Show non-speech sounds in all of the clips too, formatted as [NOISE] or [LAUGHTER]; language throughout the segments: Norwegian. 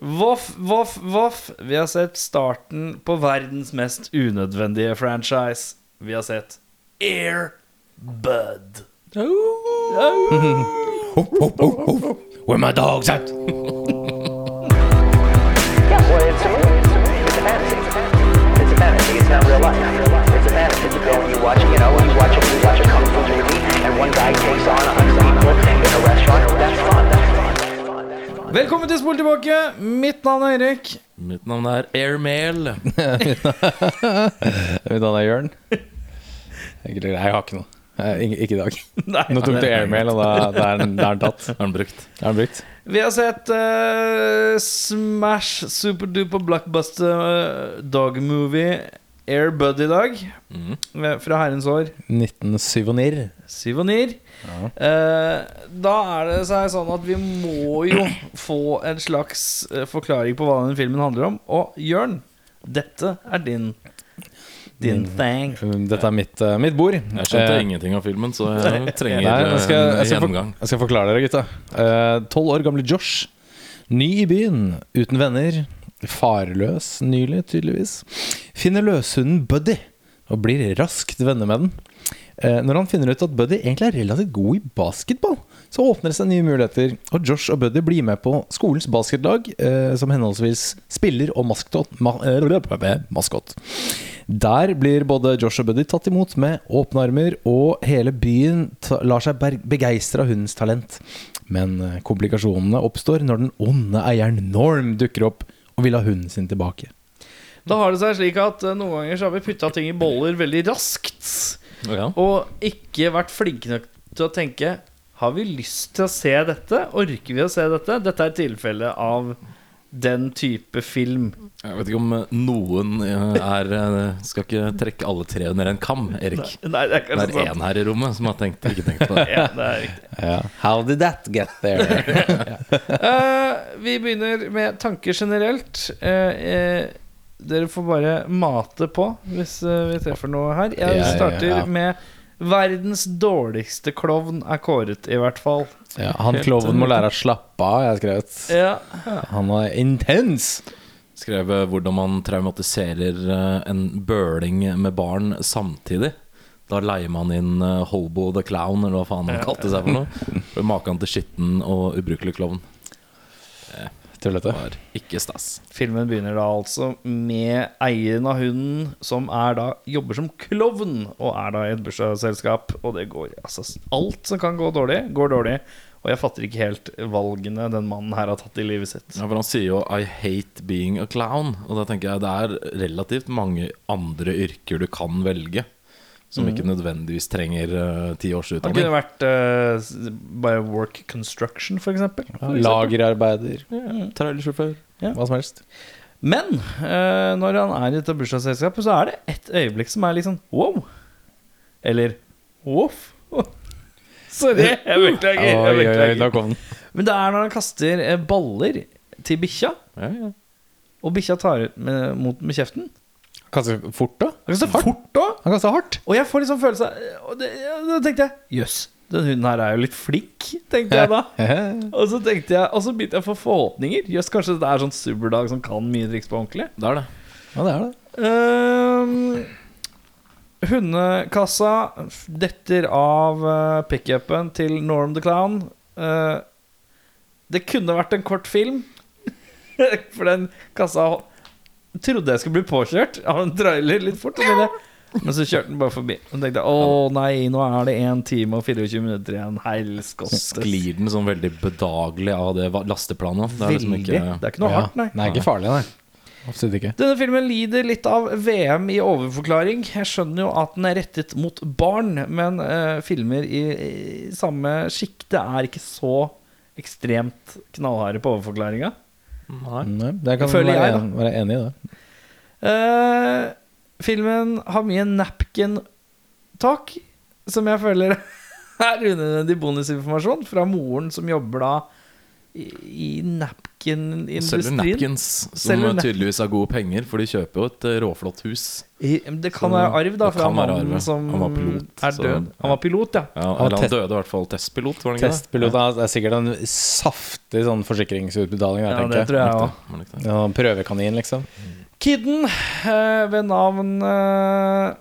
Voff, voff, voff. Vi har sett starten på verdens mest unødvendige franchise. Vi har sett Air Bud. Where my dogs at? Yeah, well, it's a movie. It's a fantasy. It's a fantasy. It's not real life. It's a fantasy. You go and you watch, you know, you watch you watch a kung fu movie, and one guy takes on a hundred people in a restaurant. That's fun. That's fun. That's fun. Velkommen til Spol tilbake. Mitt navn er Erik. Mitt navn er Airmail. [LAUGHS] Mitt navn er Jørn. Jeg har ikke noe. Ikke, ikke i dag. [LAUGHS] Nei. Nå tok du airmail, og da, da, er den, da er den tatt. [LAUGHS] Er den brukt? Da er den brukt. Vi har sett uh, Smash superduper blockbuster eh, dog movie Air Bud i dag. Mm. Fra herrens år 1970. syv og. Eh, da er det seg sånn at vi må jo få en slags eh, forklaring på hva den filmen handler om. Og Jørn, dette er din Din thing. Dette er mitt, eh, mitt bord. Jeg skjønte Eh, ingenting av filmen, så jeg trenger Nei, jeg skal, eh, jeg, skal gjennomgang. jeg skal forklare dere, gutta. Eh, Tolv år gamle Josh. Ny i byen, uten venner. Farløs nylig, tydeligvis. Finner løshunden Buddy og blir raskt venner med den. Eh, når han finner ut at Buddy egentlig er relativt god i basketball, så åpner det seg nye muligheter, og Josh og Buddy blir med på skolens basketlag, eh, som henholdsvis spiller og eh, maskot. Der blir både Josh og Buddy tatt imot med åpne armer, og hele byen lar seg begeistre av hundens talent. Men komplikasjonene oppstår når den onde eieren Norm dukker opp og vil ha hunden sin tilbake. Da har det seg slik at noen ganger så har vi putta ting i boller veldig raskt. Ja. Og ikke vært flinke nok til å tenke Har vi lyst til å se dette? Orker vi å se dette? Dette er tilfellet av den type film. Jeg vet ikke om eh, noen eh, er eh, Skal ikke trekke alle tre under en kam, Erik. Nei, det er Det er én her i rommet som har tenkt, ikke tenkt på det. Ja, det er riktig. How did that get there? uh, [LAUGHS] vi begynner med tanker generelt. Uh, eh, dere får bare mate på hvis eh, vi treffer noe her. Jeg Ja, ja, starter ja. med verdens dårligste klovn er kåret, i hvert fall. ja, han klovnen må lære å slappe av, jeg har skrevet. Ja. Han var intens. Skrev eh, hvordan man traumatiserer eh, en bøling med barn samtidig. Da leier man inn Hobo the Clown, eller hva faen han kalte seg for noe. [LAUGHS] Maken til skitten og ubrukelig klovn. Tullete. Var ikke stas. Filmen begynner da altså med eieren av hunden, som er da jobber som klovn, og er da i et bursdagsselskap. Og det går altså Alt som kan gå dårlig, går dårlig. Og jeg fatter ikke helt valgene den mannen her har tatt i livet sitt. Ja, for Han sier jo 'I hate being a clown'. Og da tenker jeg det er relativt mange andre yrker du kan velge. Som ikke nødvendigvis trenger eh, ti års Han Det kunne vært uh, bare work construction, eksempel. Ja, lagerarbeider. Trailersjåfør. Hva som helst. Men uh, når han er i dette bursdagsselskapet, så er det et øyeblikk som er litt sånn wow. Eller voff. [LAUGHS] Sorry, jeg beklager. jeg Oi, oi, oi, beklager. kom den. Men det er når han kaster baller til bikkja, Ja, ja. og bikkja tar ut med, mot med kjeften. Kaster fort, da? Han kaster fort òg! Han kaster hardt. Og jeg får liksom følelse av Og det, da tenkte jeg jøss, den hunden her er jo litt flink, tenkte jeg da. [LAUGHS] Og så tenkte jeg Og så begynte jeg å få forhåpninger. Jøss, kanskje det er sånn superdag som kan mye triks på ordentlig. Det er det. Ja, det er det. Um, hundekassa detter av uh, pickupen til Norm the Clown. Uh, det kunne vært en kort film, [LAUGHS] for den kassa trodde jeg skulle bli påkjørt av en trailer litt fort. Men, men så kjørte den bare forbi. Og tenkte å nei, nå er det 1 time og 24 minutter igjen. Helskottes. Sklir den sånn veldig bedagelig av det lasteplanet. Det er liksom ikke Det er ikke noe Ja. hardt, nei. er ikke farlig, nei. Absolutt ikke. Denne filmen lider litt av VM i overforklaring. Jeg skjønner jo at den er rettet mot barn, men uh, filmer i, i samme sjikte er ikke så ekstremt knallharde på overforklaringa. Nei, det kan Føler være, jeg, en, være enig i det. Uh, filmen har mye napkin talk, som jeg føler [LAUGHS] er unødvendig bonusinformasjon fra moren som jobber da i napkin-industrien. napkins, som Selger tydeligvis har gode penger, for de kjøper jo et eh, råflott hus. I- Det kan Så være arv da fra mannen som Han var pilot, er så- ja. Han var pilot, ja. Ja, var eller han døde i hvert fall testpilot, var ikke det? Testpilot er er sikkert en saftig sånn forsikringsutbetaling. Der, ja det tenker jeg. tror jeg det det? Ja, prøvekanin, liksom. Kidden eh, ved navn uh,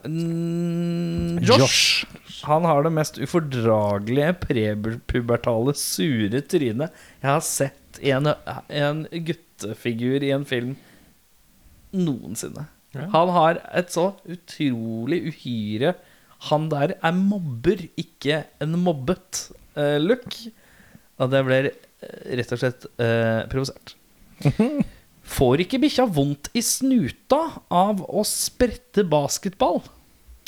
Josh. Josh. Han har det mest ufordragelige prepubertale, sure trynet jeg har sett i en, en guttefigur i en film noensinne. Ja. Han har et så utrolig uhyre Han der er mobber, ikke en mobbet uh, look. Og det ble eh, rett og slett uh, provosert. [LAUGHS] Får ikke bikkja vondt i snuta av å sprette basketball?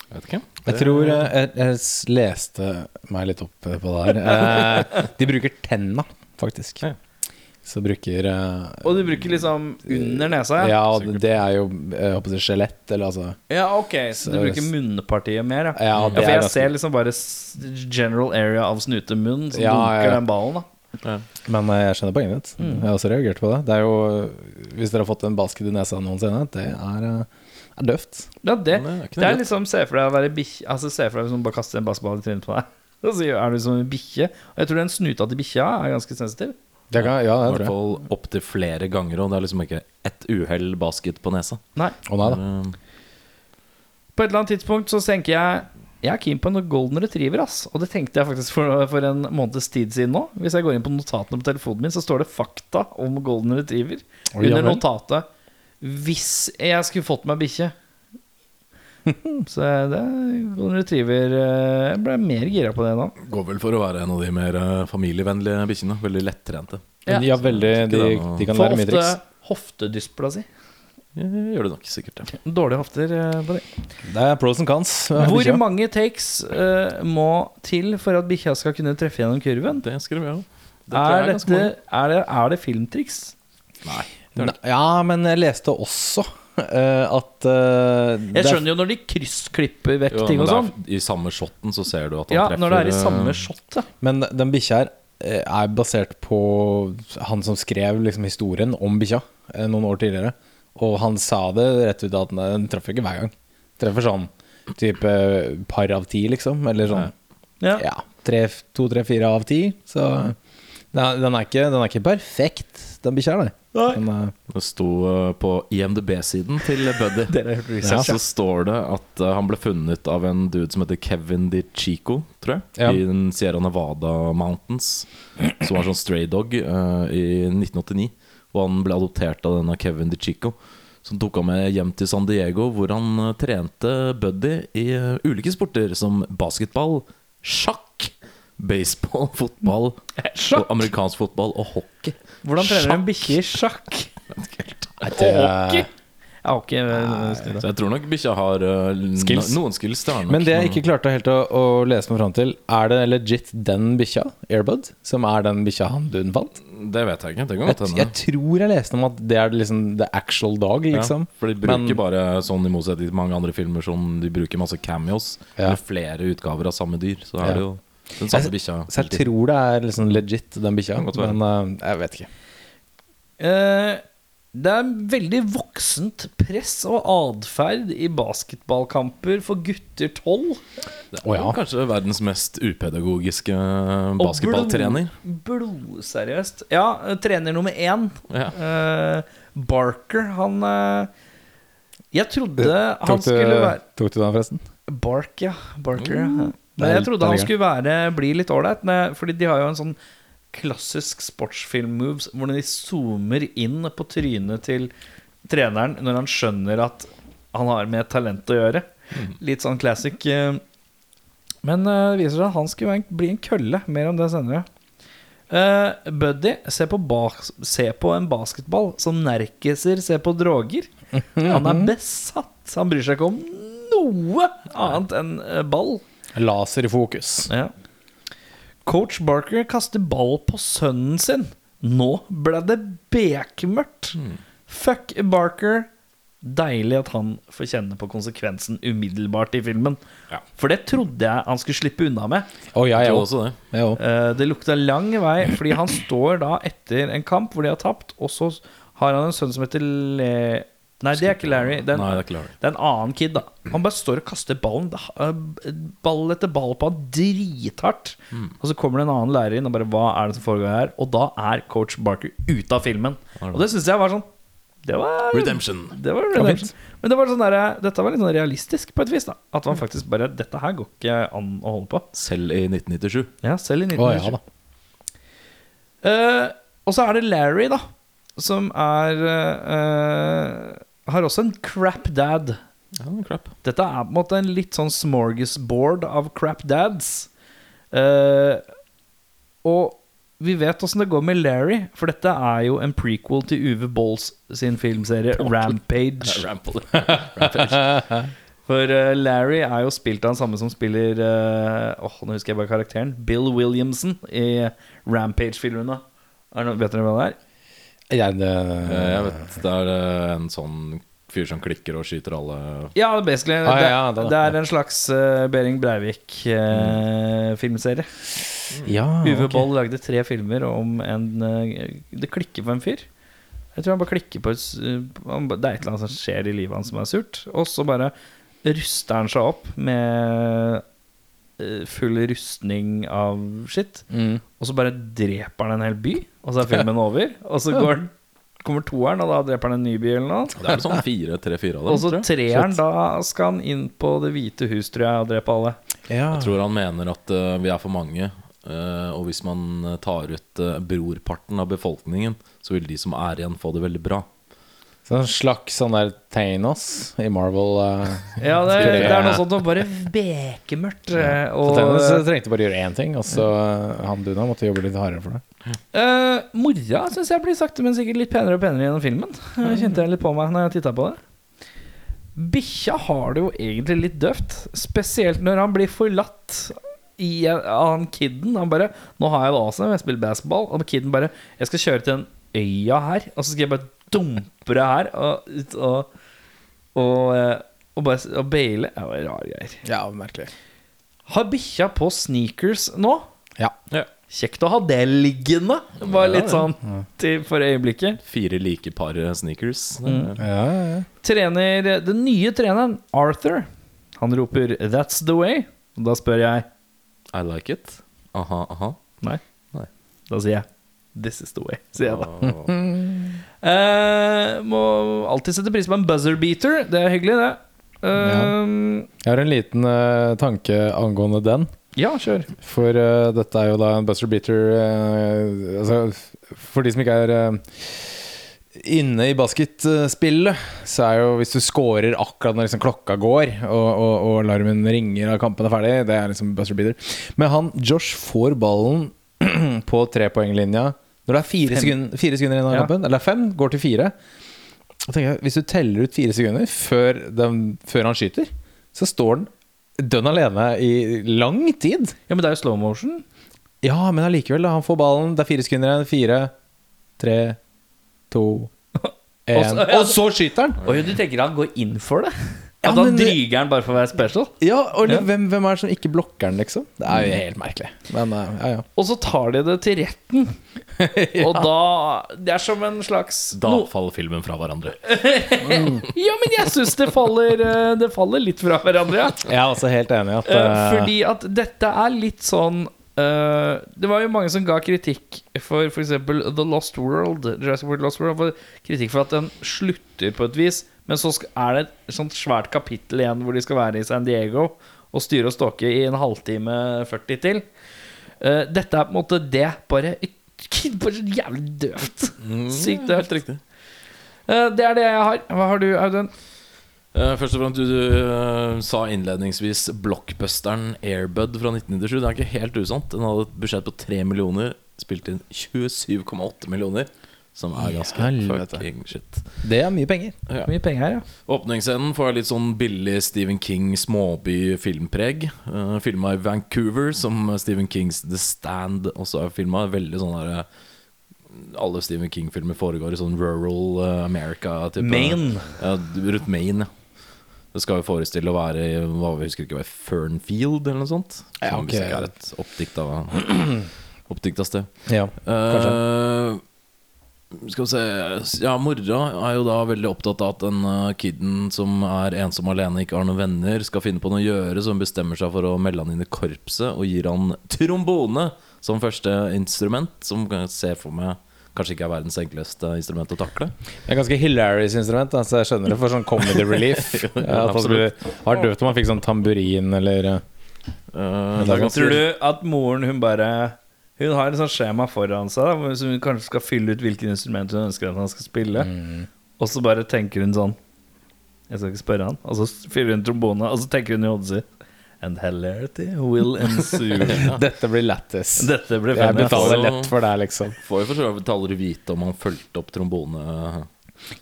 Jeg vet ikke. Jeg tror eh, jeg, jeg leste meg litt opp på det her. Eh, de bruker tenna, faktisk. Ja. Så bruker eh, Og du bruker liksom under nesa? Ja, ja det er jo jeg håper skjelett, eller altså Ja, ok, så du bruker munnpartiet mer, ja. Ja, Ja, for jeg ganske- ser liksom bare general area av snutemunn som Ja, dunker ja. den ballen, da. Ja. Men eh, jeg skjønner poenget ditt. Mm. Jeg har også reagert på det. Det er jo Hvis dere har fått en basket i nesa noensinne, det er, eh, er døvt. Ja, det, det er det er liksom Se for deg å være bikkje Altså se for deg liksom bare kaste en basketball i trynet på deg. [LAUGHS] Og så er du som en bikkje. Og jeg tror den snuta til bikkja er ganske sensitiv. Det kan, ja, I det hvert fall opptil flere ganger, og det er liksom ikke ett uhell basket på nesa. Nei. Å nei da. Eh, På et eller annet tidspunkt så tenker jeg Jeg er keen på en golden retriever, ass. Og det tenkte jeg faktisk for, for en måneds tid siden nå. Hvis jeg går inn på notatene på telefonen min, så står det fakta om golden retriever. Oi, Under notatet 'Hvis jeg skulle fått meg bikkje'. [LAUGHS] Så det er retriever eh, Jeg ble mer gira på det nå. Går vel for å være en av de mer eh, familievennlige bikkjene. Veldig lettrente. Ja. Ja, veldig. De, de kan lære mye ofte triks. hoftedysplasi. Ja, Gjør det nok sikkert Ja. [LAUGHS] Dårlige hofter eh, på det. Det er pros and cons. Hvor bikkja. mange takes uh, må til for at bikkja skal kunne treffe gjennom kurven? Det skal vi gjøre. Det Er, er dette, er, det, er det filmtriks? Nei. Ne- Ja, men jeg leste også Uh, at uh, Jeg er- skjønner jo når de kryssklipper vekk Jo, ting og sånn. I samme shotten så ser du at han Ja, treffer når det er i eh, samme shot. Ja. Men den bikkja her eh, er basert på han som skrev liksom historien om bikkja eh, noen år tidligere. Og han sa det rett ut at den treffer ikke hver gang. Treffer sånn type par av ti, liksom. Eller sånn Ja. ja, tre, to, tre, fire av ti. Så den er, den er, ikke, den er ikke perfekt, den bikkja her, nei. Men, eh, Det sto uh, på IMDb-siden til Buddy. [LAUGHS] Ja, så står det at uh, han ble funnet av en dude som heter Kevin Di Chico, tror jeg. Ja. I den Sierra Nevada Mountains. Som var sånn stray dog eh, i 1989. Og han ble adoptert av denne Kevin Di Chico. Som tok ham med hjem til San Diego, hvor han trente Buddy i ulike sporter som basketball, sjakk, baseball, fotball, [LAUGHS] og amerikansk fotball og hockey. Hvordan trener en bikkje i sjakk? [LAUGHS] nei, det Og er- Ja, eh, Så jeg tror nok bikkja har uh, n- Skills. noen skills. Det har den nok. Men det jeg ikke klarte helt å, å lese meg fram til, er det legit den bikkja, Airbud, som er den bikkja han duden fant? Det vet jeg ikke. Det kan Jeg, godt hende. jeg tror jeg leste om at det er liksom the actual dog, liksom. Ja, for de bruker Men- bare sånn i motsetning til mange andre filmer Som de bruker masse cameos Ja. Med flere utgaver av samme dyr Så er Ja. det jo den samme bikkja Så jeg tror det er liksom legit, den bikkja. Men uh, jeg vet ikke. Uh, det er veldig voksent press og atferd i basketballkamper for gutter 12. Det er oh, ja. kanskje verdens mest upedagogiske basketballtrener. Blodseriøst. blod-. Ja, eh, trener nummer én, ja. uh, Barker, han Jeg trodde han du, skulle være tok du den, forresten? Bark, ja. Barker, ja. Men jeg trodde han skulle være, bli litt ålreit, fordi de har jo en sånn klassisk sportsfilm-moves hvor de zoomer inn på trynet til treneren når han skjønner at han har med talent å gjøre. Litt sånn classic. eh. Men eh, det viser seg at han skulle bli en kølle. Mer om det senere. Uh, Buddy se på, se på en basketball som nerkiser ser på droger. [LAUGHS] Han er besatt. Han bryr seg ikke om noe annet enn ball. Laser i fokus. Ja. Coach Barker kaster ball på sønnen sin. Nå ble det bekmørkt. Fuck Barker. Deilig at han får kjenne på konsekvensen umiddelbart i filmen. Ja. For det trodde jeg han skulle slippe unna med. Oh, ja, Jeg jeg også det. Jeg også. Eh, Det lukta lang vei, fordi han står da etter en kamp hvor de har tapt, og så har han en sønn som heter Le... Nei, det er ikke Larry. Det er, Nei, det er ikke Larry. det er en annen kid, da. Han bare står og kaster ballen eh, Ball etter ball på han drithardt. Mm. Og så kommer det en annen lærer inn og bare Hva er det som foregår her? Og da er coach Barker ute av filmen. Det? Og det syns jeg var sånn Det var Redemption. Det var redemption. Men det var sånn der, dette var litt sånn realistisk på et vis. da At man faktisk bare Dette her går ikke an å holde på. Selv i 1997. Ja, selv i Å 1997. ja da. Eh, og så er det Larry, da, som er eh, Har også en crap dad. Ja, crap. Dette er på en måte en litt sånn smorgasbord av crap dads. Uh, og vi vet åssen det går med Larry, for dette er jo en prequel til Uwe Bolls sin filmserie [LAUGHS] Rampage. Rampage. For uh, Larry er jo spilt av den samme som spiller uh, Åh, nå husker jeg bare karakteren. Bill Williamson i Rampage-filmene. Vet dere hva det er? Jeg, det, Eh, Jeg vet det er eh, en sånn fyr som klikker og skyter alle Ja, basically. Ah, det, ja, det det er en slags uh, Behring Breivik-filmserie. ja, Uwe okay. Boll lagde tre filmer om en uh, Det klikker på en fyr. Jeg tror han bare klikker på et han Det er et eller annet som skjer i livet hans som er surt. Og så bare ruster han seg opp med full rustning av skitt. Mm. Og så bare dreper han en hel by, og så er filmen [LAUGHS] over. Og så går kommer toeren, og da dreper han en ny by eller noe. Det er sånn fire, tre-fire av dem. Og så treeren, da skal han inn på Det hvite hus, tror jeg, og drepe alle. Ja. Jeg tror han mener at uh, vi er for mange. Uh, og hvis man tar ut uh, brorparten av befolkningen, så vil de som er igjen, få det veldig bra. Så en slags sånn der Thanos i Marvel. Uh, Ja, det, det er noe sånt og bare bekemørkt. eh, så Og Thanos trengte bare gjøre én ting, og så uh, han Duna måtte jobbe litt hardere for det. Uh, mora syns jeg blir sakte, men sikkert litt penere og penere gjennom filmen. Jeg kjente jeg litt på meg når jeg titta på det. Bikkja har det jo egentlig litt døvt, spesielt når han blir forlatt i, han kiden. Han bare 'Nå har jeg det awesome, jeg spiller basketball.' Og kiden bare 'Jeg skal kjøre til den øya her, og så skal jeg bare dumpe det her', og, og, og, eh, og bare og baile. Det var rare greier. Ja, merkelig. Har bikkja på sneakers nå? Ja. Kjekt å ha det liggende. Bare litt sånn til for øyeblikket. Fire like par eh, sneakers. Er- Ja, ja, ja. Trener, Den nye treneren, Arthur, han roper 'That's the way'. Og da spør jeg I like it. Aha, aha. Nei. Nei. Da sier jeg 'This is the way'. Sier jeg da. [LAUGHS] Eh, må alltid sette pris på en buzzer beater. Det er hyggelig, det. Eh, Jeg har en liten uh, tanke angående den. ja, kjør. For uh, dette er jo da en buzzer Beater uh, altså, For de som ikke er uh, inne i basketspillet, så er jo hvis du scorer akkurat når liksom klokka går, og, og, og alarmen ringer og kampen er ferdig, det er liksom buzzer Beater. Men han Josh får ballen [CLEARS THROAT] på trepoenglinja når det er fire, sekunder, fire sekunder igjen av Ja. kampen, eller fem, går til fire. Jeg, Hvis du teller ut fire sekunder før, den, før han skyter, så står han dønn alene i lang tid. Ja, Men det er jo slow motion. Ja, men allikevel. Han får ballen. Det er fire sekunder igjen. Fire, tre, to, [LAUGHS] én Og så skyter han! Oi, du tenker han går inn for det? Ja, da han men- dryger den bare for å være special? Ja, og Ja. Hvem, hvem er det som ikke blokker den, liksom? Det er jo helt merkelig. Men uh, ja, ja. Og så tar de det til retten. [LAUGHS] Og da Det er som en slags Da no, faller filmen fra hverandre. [LAUGHS] Ja, men jeg syns det faller eh, Det faller litt fra hverandre, ja. Jeg er også helt enig at Eh, uh, Fordi at dette er litt sånn eh, Det var jo mange som ga kritikk for f.eks. The Lost World. Jurassic World Lost World for Kritikk for at den slutter på et vis, men så er det et sånt svært kapittel igjen hvor de skal være i San Diego og styre og ståke i en halvtime 40 til. Uh, dette er på en måte det, bare Bare jævlig døvt. Sykt døvt. Helt riktig. Eh, det er det jeg har. Hva har du, Audun? Eh, først og fremst, du, du eh, sa innledningsvis blockbusteren Airbud fra 1997. Det er ikke helt usant. Den hadde et budsjett på 3 millioner, spilte inn 27,8 millioner. Som er ganske Helvete. fucking shit. Det er mye penger. Ja. Mye penger her, ja. Åpningsscenen får litt sånn billig Stephen King småby-filmpreg. Uh, filma i Vancouver, som Stephen Kings The Stand også er filma. Veldig sånn der alle Stephen King-filmer foregår i sånn rural uh, America. Type. Maine. Ja, rundt Maine, ja. Det skal jo forestille å være i hva vi husker ikke hva Fernfield eller noe sånt. Ja, Som ok. visst ikke er et oppdikta, [CLEARS THROAT] oppdikta sted. Ja, uh, skal vi se Ja, mora er jo da veldig opptatt av at den uh, kiden som er ensom alene, ikke har noen venner, skal finne på noe å gjøre, så hun bestemmer seg for å melde han inn i korpset og gir han trombone som første instrument, som jeg se for meg kanskje ikke er verdens enkleste instrument å takle. Det er ganske hilarious instrument, altså så jeg skjønner det for sånn comedy relief. [LAUGHS] Ja, at man skulle, har døvt om man fikk sånn tamburin eller ganske- Tror du at moren hun bare Hun har et sånt skjema foran seg hvor hun kanskje skal fylle ut hvilket instrument hun ønsker at han skal spille. Og så bare tenker hun sånn Jeg skal ikke spørre han. Og så fyller hun trombone, og så tenker hun i hodet sitt And hilarity will ensue. [LAUGHS] Dette blir lættis. Dette blir Jeg betaler Så- lett for det, liksom. Får jo for så vidt aldri vite om han fulgte opp trombone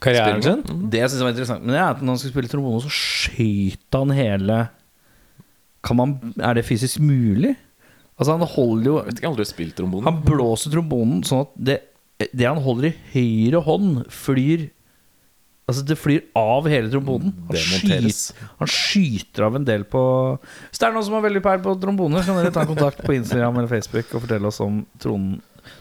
Karrieren sin? Det jeg synes var interessant Men det er at når han skulle spille trombone, så skøyt han hele Kan man Er det fysisk mulig? Altså, han holder jo Jeg vet ikke, jeg har aldri spilt trombone. Han blåser trombonen sånn at det, det han holder i høyre hånd, flyr Altså, det flyr av hele trombonen. Han, skyter, han skyter av en del på Hvis det er noen som har veldig peil på trombone, kan dere ta kontakt på Instagram eller Facebook og fortelle oss om tron,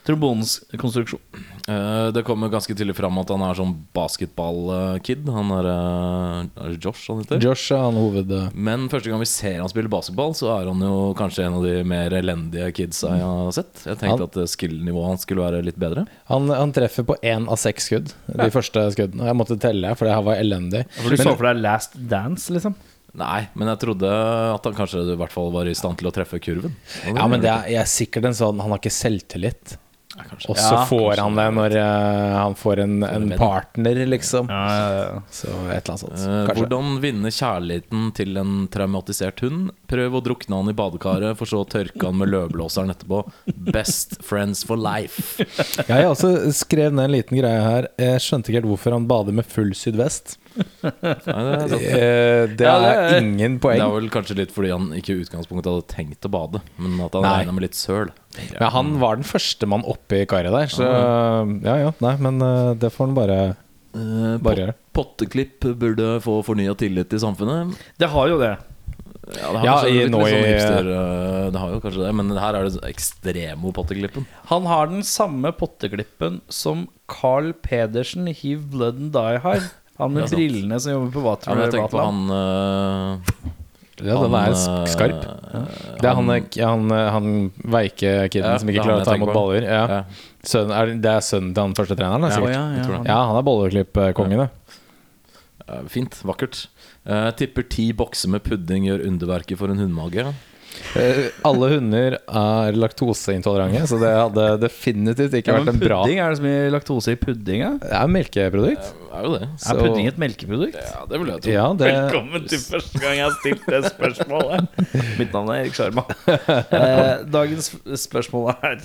trombonens konstruksjon. Eh, det kommer ganske tidlig fram at han er sånn basketball-kid. Han er, eh, er det Josh han heter. Josh er han hoved... Men første gang vi ser han spille basketball, så er han jo kanskje en av de mer elendige kidsa jeg har sett. Jeg tenkte Han- at eh, skill-nivået hans skulle være litt bedre. Han, han treffer på én av seks skudd. De første skuddene. Jeg måtte telle, for det her var elendig. For du Men- så for deg Last Dance, liksom? Nei, men jeg trodde at han kanskje i hvert fall var i stand til å treffe kurven. Ja, men det er, jeg er sikkert en sånn Han har ikke selvtillit. Ja, kanskje. Og så Ja, får han det når uh, han får en, en partner, liksom. Ja, ja, ja. Så et eller annet sånt. Kanskje. hvordan vinne kjærligheten til en traumatisert hund? Prøv å drukne han i badekaret, for så å tørke han med løvblåseren etterpå. Best friends for life. [LAUGHS] Jeg jeg også skrev ned en liten greie her. Jeg skjønte ikke helt hvorfor han bader med full sydvest. Nei, det, er ingen poeng det er det vel kanskje litt fordi han ikke i utgangspunktet hadde tenkt å bade, men at han regna med litt søl. Men han var den første mann oppe i karet der, så ja ja. Nei, men eh, det får han bare, Eh, bare gjøre. Potteklipp burde få fornya tillit i samfunnet. Det har jo det. Ja, det har Ja, i- litt, nå litt sånn hipster eh, Det har jo kanskje det, men her er det ekstremo-potteklippen. Han har den samme potteklippen som Carl Pedersen i Hiv Blood and Die har. Han med Ja, brillene som jobber på Ja, men jeg tenker på han uh, Ja, den er han, sk- eh, skarp. Det er han, ja, han, eh, han veike kiden Ja, som det ikke er klarer han å ta jeg imot på. baller. Ja. ja. Sønn, er, det er sønnen til han første treneren? da, Ja, sikkert. ja, jeg tror det. Ja, han er bolleklippkongen, det. Eh, Fint, vakkert. Eh, tipper ti bokser med pudding gjør underverker for en hundemage. Eh, Alle hunder er laktoseintolerante, så det hadde definitivt ikke Ja, vært en bra pudding, er det så mye laktose i pudding? Ja? Det er melkeprodukt. Det er jo det. Så- Er pudding et melkeprodukt? Ja, det vil jeg tro. Ja, det Velkommen til første gang jeg har stilt det spørsmålet. [LAUGHS] Mitt navn er Erik Sjarma. [LAUGHS] Eh, dagens spørsmål er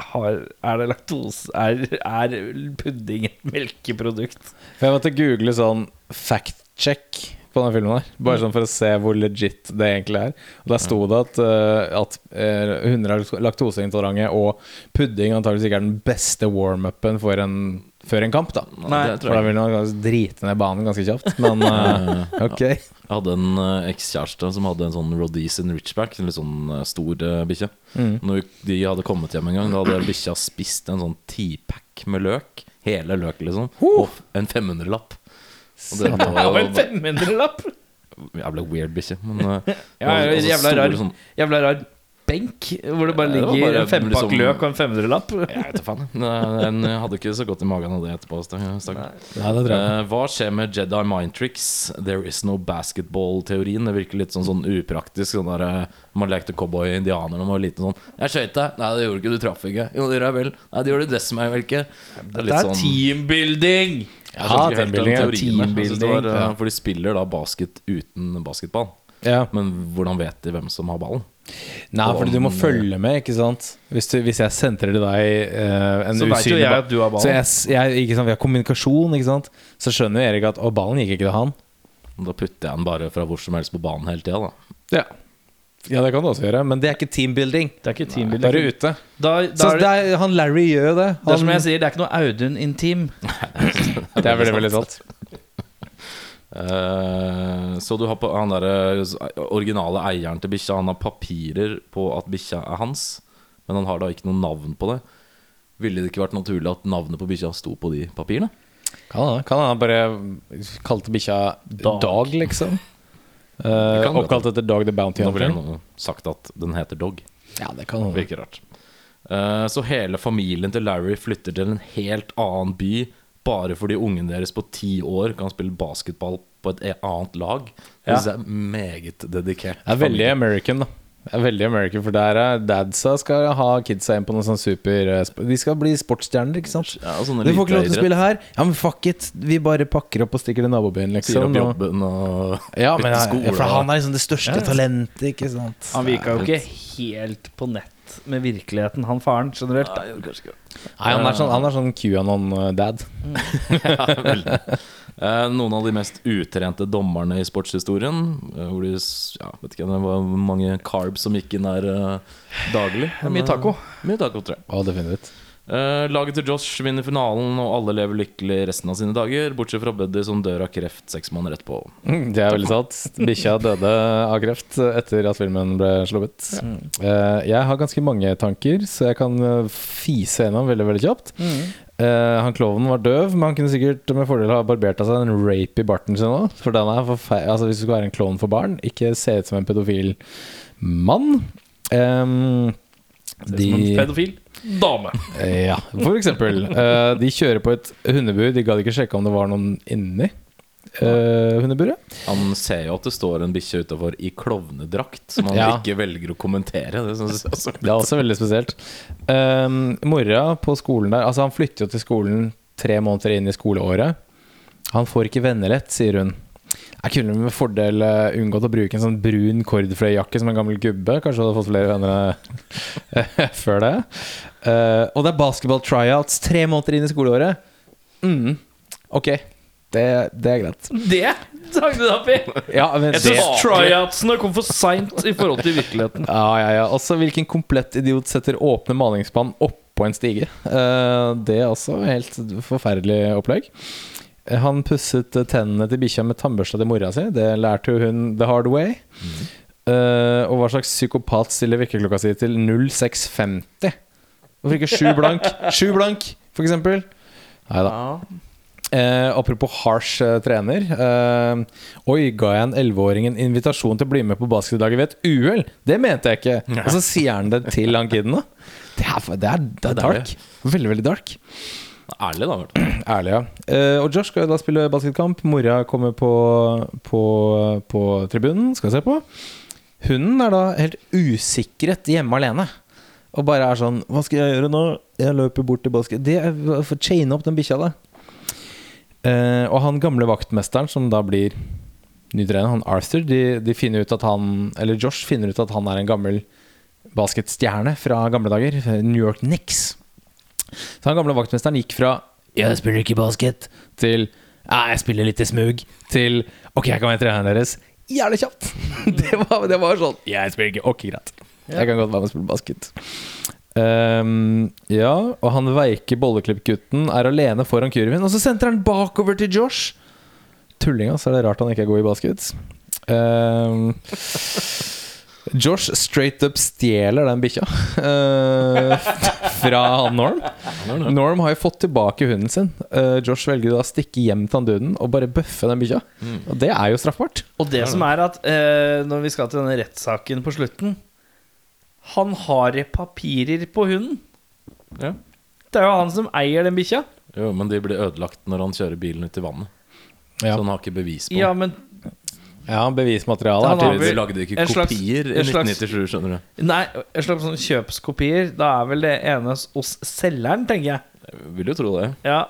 har, Er det laktose er, er pudding et melkeprodukt? For jeg måtte google sånn fact-check på denne filmen her. Bare sånn for å se hvor legit det egentlig er. Og Der sto det at, uh, at uh, hunder er laktoseintolerante, og pudding antakeligvis ikke er den beste warm-upen for en, før en kamp. da Nei, det For da ville vil man drite ned banen ganske kjapt. Men uh, [LAUGHS] ok. Jeg hadde en ekskjæreste som hadde en sånn Rhodesian Ridgeback, en litt sånn stor uh, bikkje. Mm. Når de hadde kommet hjem en gang, da hadde bikkja spist en sånn tipack med løk. Hele løk, liksom. Og en 500-lapp. Og det [LAUGHS] var en jo 500-lapp! jævla weird bikkje. Men [LAUGHS] eh, Ja, jævla rar, sånn- jævla rar benk hvor det bare ligger det bare en fempakk liksom- løk og en 500-lapp. Jeg vet faen. [LAUGHS] Den hadde ikke så godt i magen av det etterpå. stakk- Nei, det uh. Hva skjer med Jedi mind tricks? There is no basketball-teorien. Det virker litt sånn, sånn upraktisk. Sånn der, eh, man lekte cowboy-indianer da man var liten. Sånn 'Jeg skøyt deg.' 'Nei, det gjorde ikke. Du traff ikke.' 'Jo, det gjør jeg vel.' 'Nei, det gjør du dess meg vel ikke.' Det er Det er teambuilding! Jeg skjønte ikke helt den teambuilding, ja. teorien der. Teambuilding, eh, For de spiller da basket uten basketball. Ja. Men hvordan vet de hvem som har ballen? Nei, fordi du må følge med, ikke sant? Hvis, du, hvis jeg sentrer til deg uh, en Så vet jo jeg at du har ballen. Så jeg, jeg, ikke sant, vi har kommunikasjon, ikke sant? Så skjønner jo Erik at Å, ballen gikk ikke til han. Da putter jeg den bare fra hvor som helst på banen hele tida, da. Ja. Ja, det kan du også gjøre, men det er ikke teambuilding. Det er ikke Da teambuilding. er du ute. Da, da Så er det det, er, han Larry gjør jo det. det er som jeg sier, det er ikke noe Audun Intim. [LAUGHS] det er veldig, veldig sant. Eh, så du har på han der originale eieren til bikkja. Han har papirer på at bikkja er hans, men han har da ikke noe navn på det. Ville det ikke vært naturlig at navnet på bikkja sto på de papirene? Kan han kan han bare kalte bikkja Dag. Dog, liksom? [LAUGHS] Uh, oppkalt etter Dog the Bounty Nå ville han jeg sagt at den heter Dog. Ja, det kan. Virker rart. Uh, så hele familien til Larry flytter til en helt annen by bare fordi ungen deres på ti år kan spille basketball på et e- annet lag. Det Ja. er meget dedikert. Det er veldig. American, da. Det er veldig American, For der er dadsa skal ha kidsa inn på noe sånn super eh, De skal bli sportsstjerner, ikke sant? Ja, sånne Du får ikke lov til å spille her. Ja, men fuck it. Vi bare pakker opp og stikker til nabobyen, Sier liksom. opp jobben og [LAUGHS] Ja, men ja, skole for han er liksom det største Ja. talentet, ikke sant? Han virka jo ikke helt på nett med virkeligheten, han faren, generelt. Nei, han er sånn, han er sånn QAnon-dad. [LAUGHS] Ja, veldig. Eh, noen av de mest utrente dommerne i sportshistorien. eh, Hvor de ja, vet ikke det var mange carbs som gikk inn der eh, daglig. Mye taco. Mye taco, tror jeg. Å, definitivt. Eh, laget til Josh vinner finalen, og alle lever lykkelig resten av sine dager. Bortsett fra Buddy, som dør av kreft seks måneder etterpå. Mm, Det er veldig sant. Bikkja døde av kreft etter at filmen ble sluppet. Eh, jeg har ganske mange tanker, så jeg kan fise gjennom veldig veldig kjapt. Eh, han Klovnen var døv, men han kunne sikkert med fordel ha barbert av seg en rape i barten sin òg. For den er forfe- altså, hvis du skal være en klovn for barn, ikke se ut som en pedofil mann. Se ut Som en pedofil dame. Uh, Ja, for eksempel. Uh, de kjører på et hundebur. De gadd ikke sjekke om det var noen inni uh, hundeburet. Han ser jo at det står en bikkje utafor i klovnedrakt, som han Ja. ikke velger å kommentere. Det også Det er også veldig spesielt. Um, mora på skolen der Altså Han flytter jo til skolen tre måneder inn i skoleåret. Han får ikke venner lett, sier hun. Jeg kunne med fordel eh, unngått å bruke en sånn brun kordfløyjakke som en gammel gubbe. Kanskje hadde fått flere venner eh, [LAUGHS] før det. Uh, og det er basketball tryouts tre måneder inn i skoleåret. Mm, ok, det, det er greit. Det sang du deg opp i! Ja, men Jeg det, syns kom for seint i forhold til virkeligheten. ja, ja, ja. Også hvilken komplett idiot setter åpne malingsspann oppå en stige. Eh, det er også helt forferdelig opplegg. Han pusset tennene til bikkja med tannbørsta til mora si. Det lærte jo hun the hard way. Eh, og hva slags psykopat stiller vekkerklokka si til 0650? Hvorfor ikke sju blank? Sju blank, for eksempel. Nei da. Eh, apropos harsh eh, trener. Eh, oi, ga jeg en 11-åring en invitasjon til å bli med på basketlaget ved et uhell? Det mente jeg ikke. Og så sier han det til han kiden, da. Det er, det er, det er dark. Veldig, veldig dark. ærlig, da. [CLEARS THROAT] Ærlig, ja. Eh, og Josh skal da spille basketkamp. Mora kommer på, på, på tribunen, skal se på. Hunden er da helt usikret hjemme alene. Og bare er sånn Hva skal jeg gjøre nå? Jeg løper bort til basket. Det er for chaine opp den bikkja, da. Eh, og han gamle vaktmesteren, som da blir nytrener, han Arthur, de, de finner ut at han Eller Josh finner ut at han er en gammel basketstjerne fra gamle dager. New York Knicks. Så han gamle vaktmesteren gikk fra 'Jeg spiller ikke basket' til 'Jeg spiller litt i smug' til 'Ok, jeg kan være treneren deres'. Jævlig kjapt! [LAUGHS] Det var, det var sånn 'Jeg spiller ikke Ok, greit. Jeg kan godt være med og spille basket'. Ehm, ja, og han veike bolleklippgutten er alene foran kurven, og så sentrer han bakover til Josh. Tullinga, så er det rart han ikke er god i basket. Um, Josh straight up stjeler den bikkja uh, fra han Norm. Norm har jo fått tilbake hunden sin. Uh, Josh velger da å stikke hjem til han duden og bare bøffe den bikkja. Og det er jo straffbart. Og det som er at uh, når vi skal til denne rettssaken på slutten Han har papirer på hunden. Ja. Det er jo han som eier den bikkja. Jo, men de blir ødelagt når han kjører bilen ut i vannet. Ja, Så han har ikke bevis på Ja, men ja bevismateriale Han er tydeligvis De lagde ikke kopier slags- kopier i 1997, skjønner du. Nei, en slags sånn kjøpskopier. Da er vel det ene hos selgeren, tenker jeg. Jeg vil jo tro det. Ja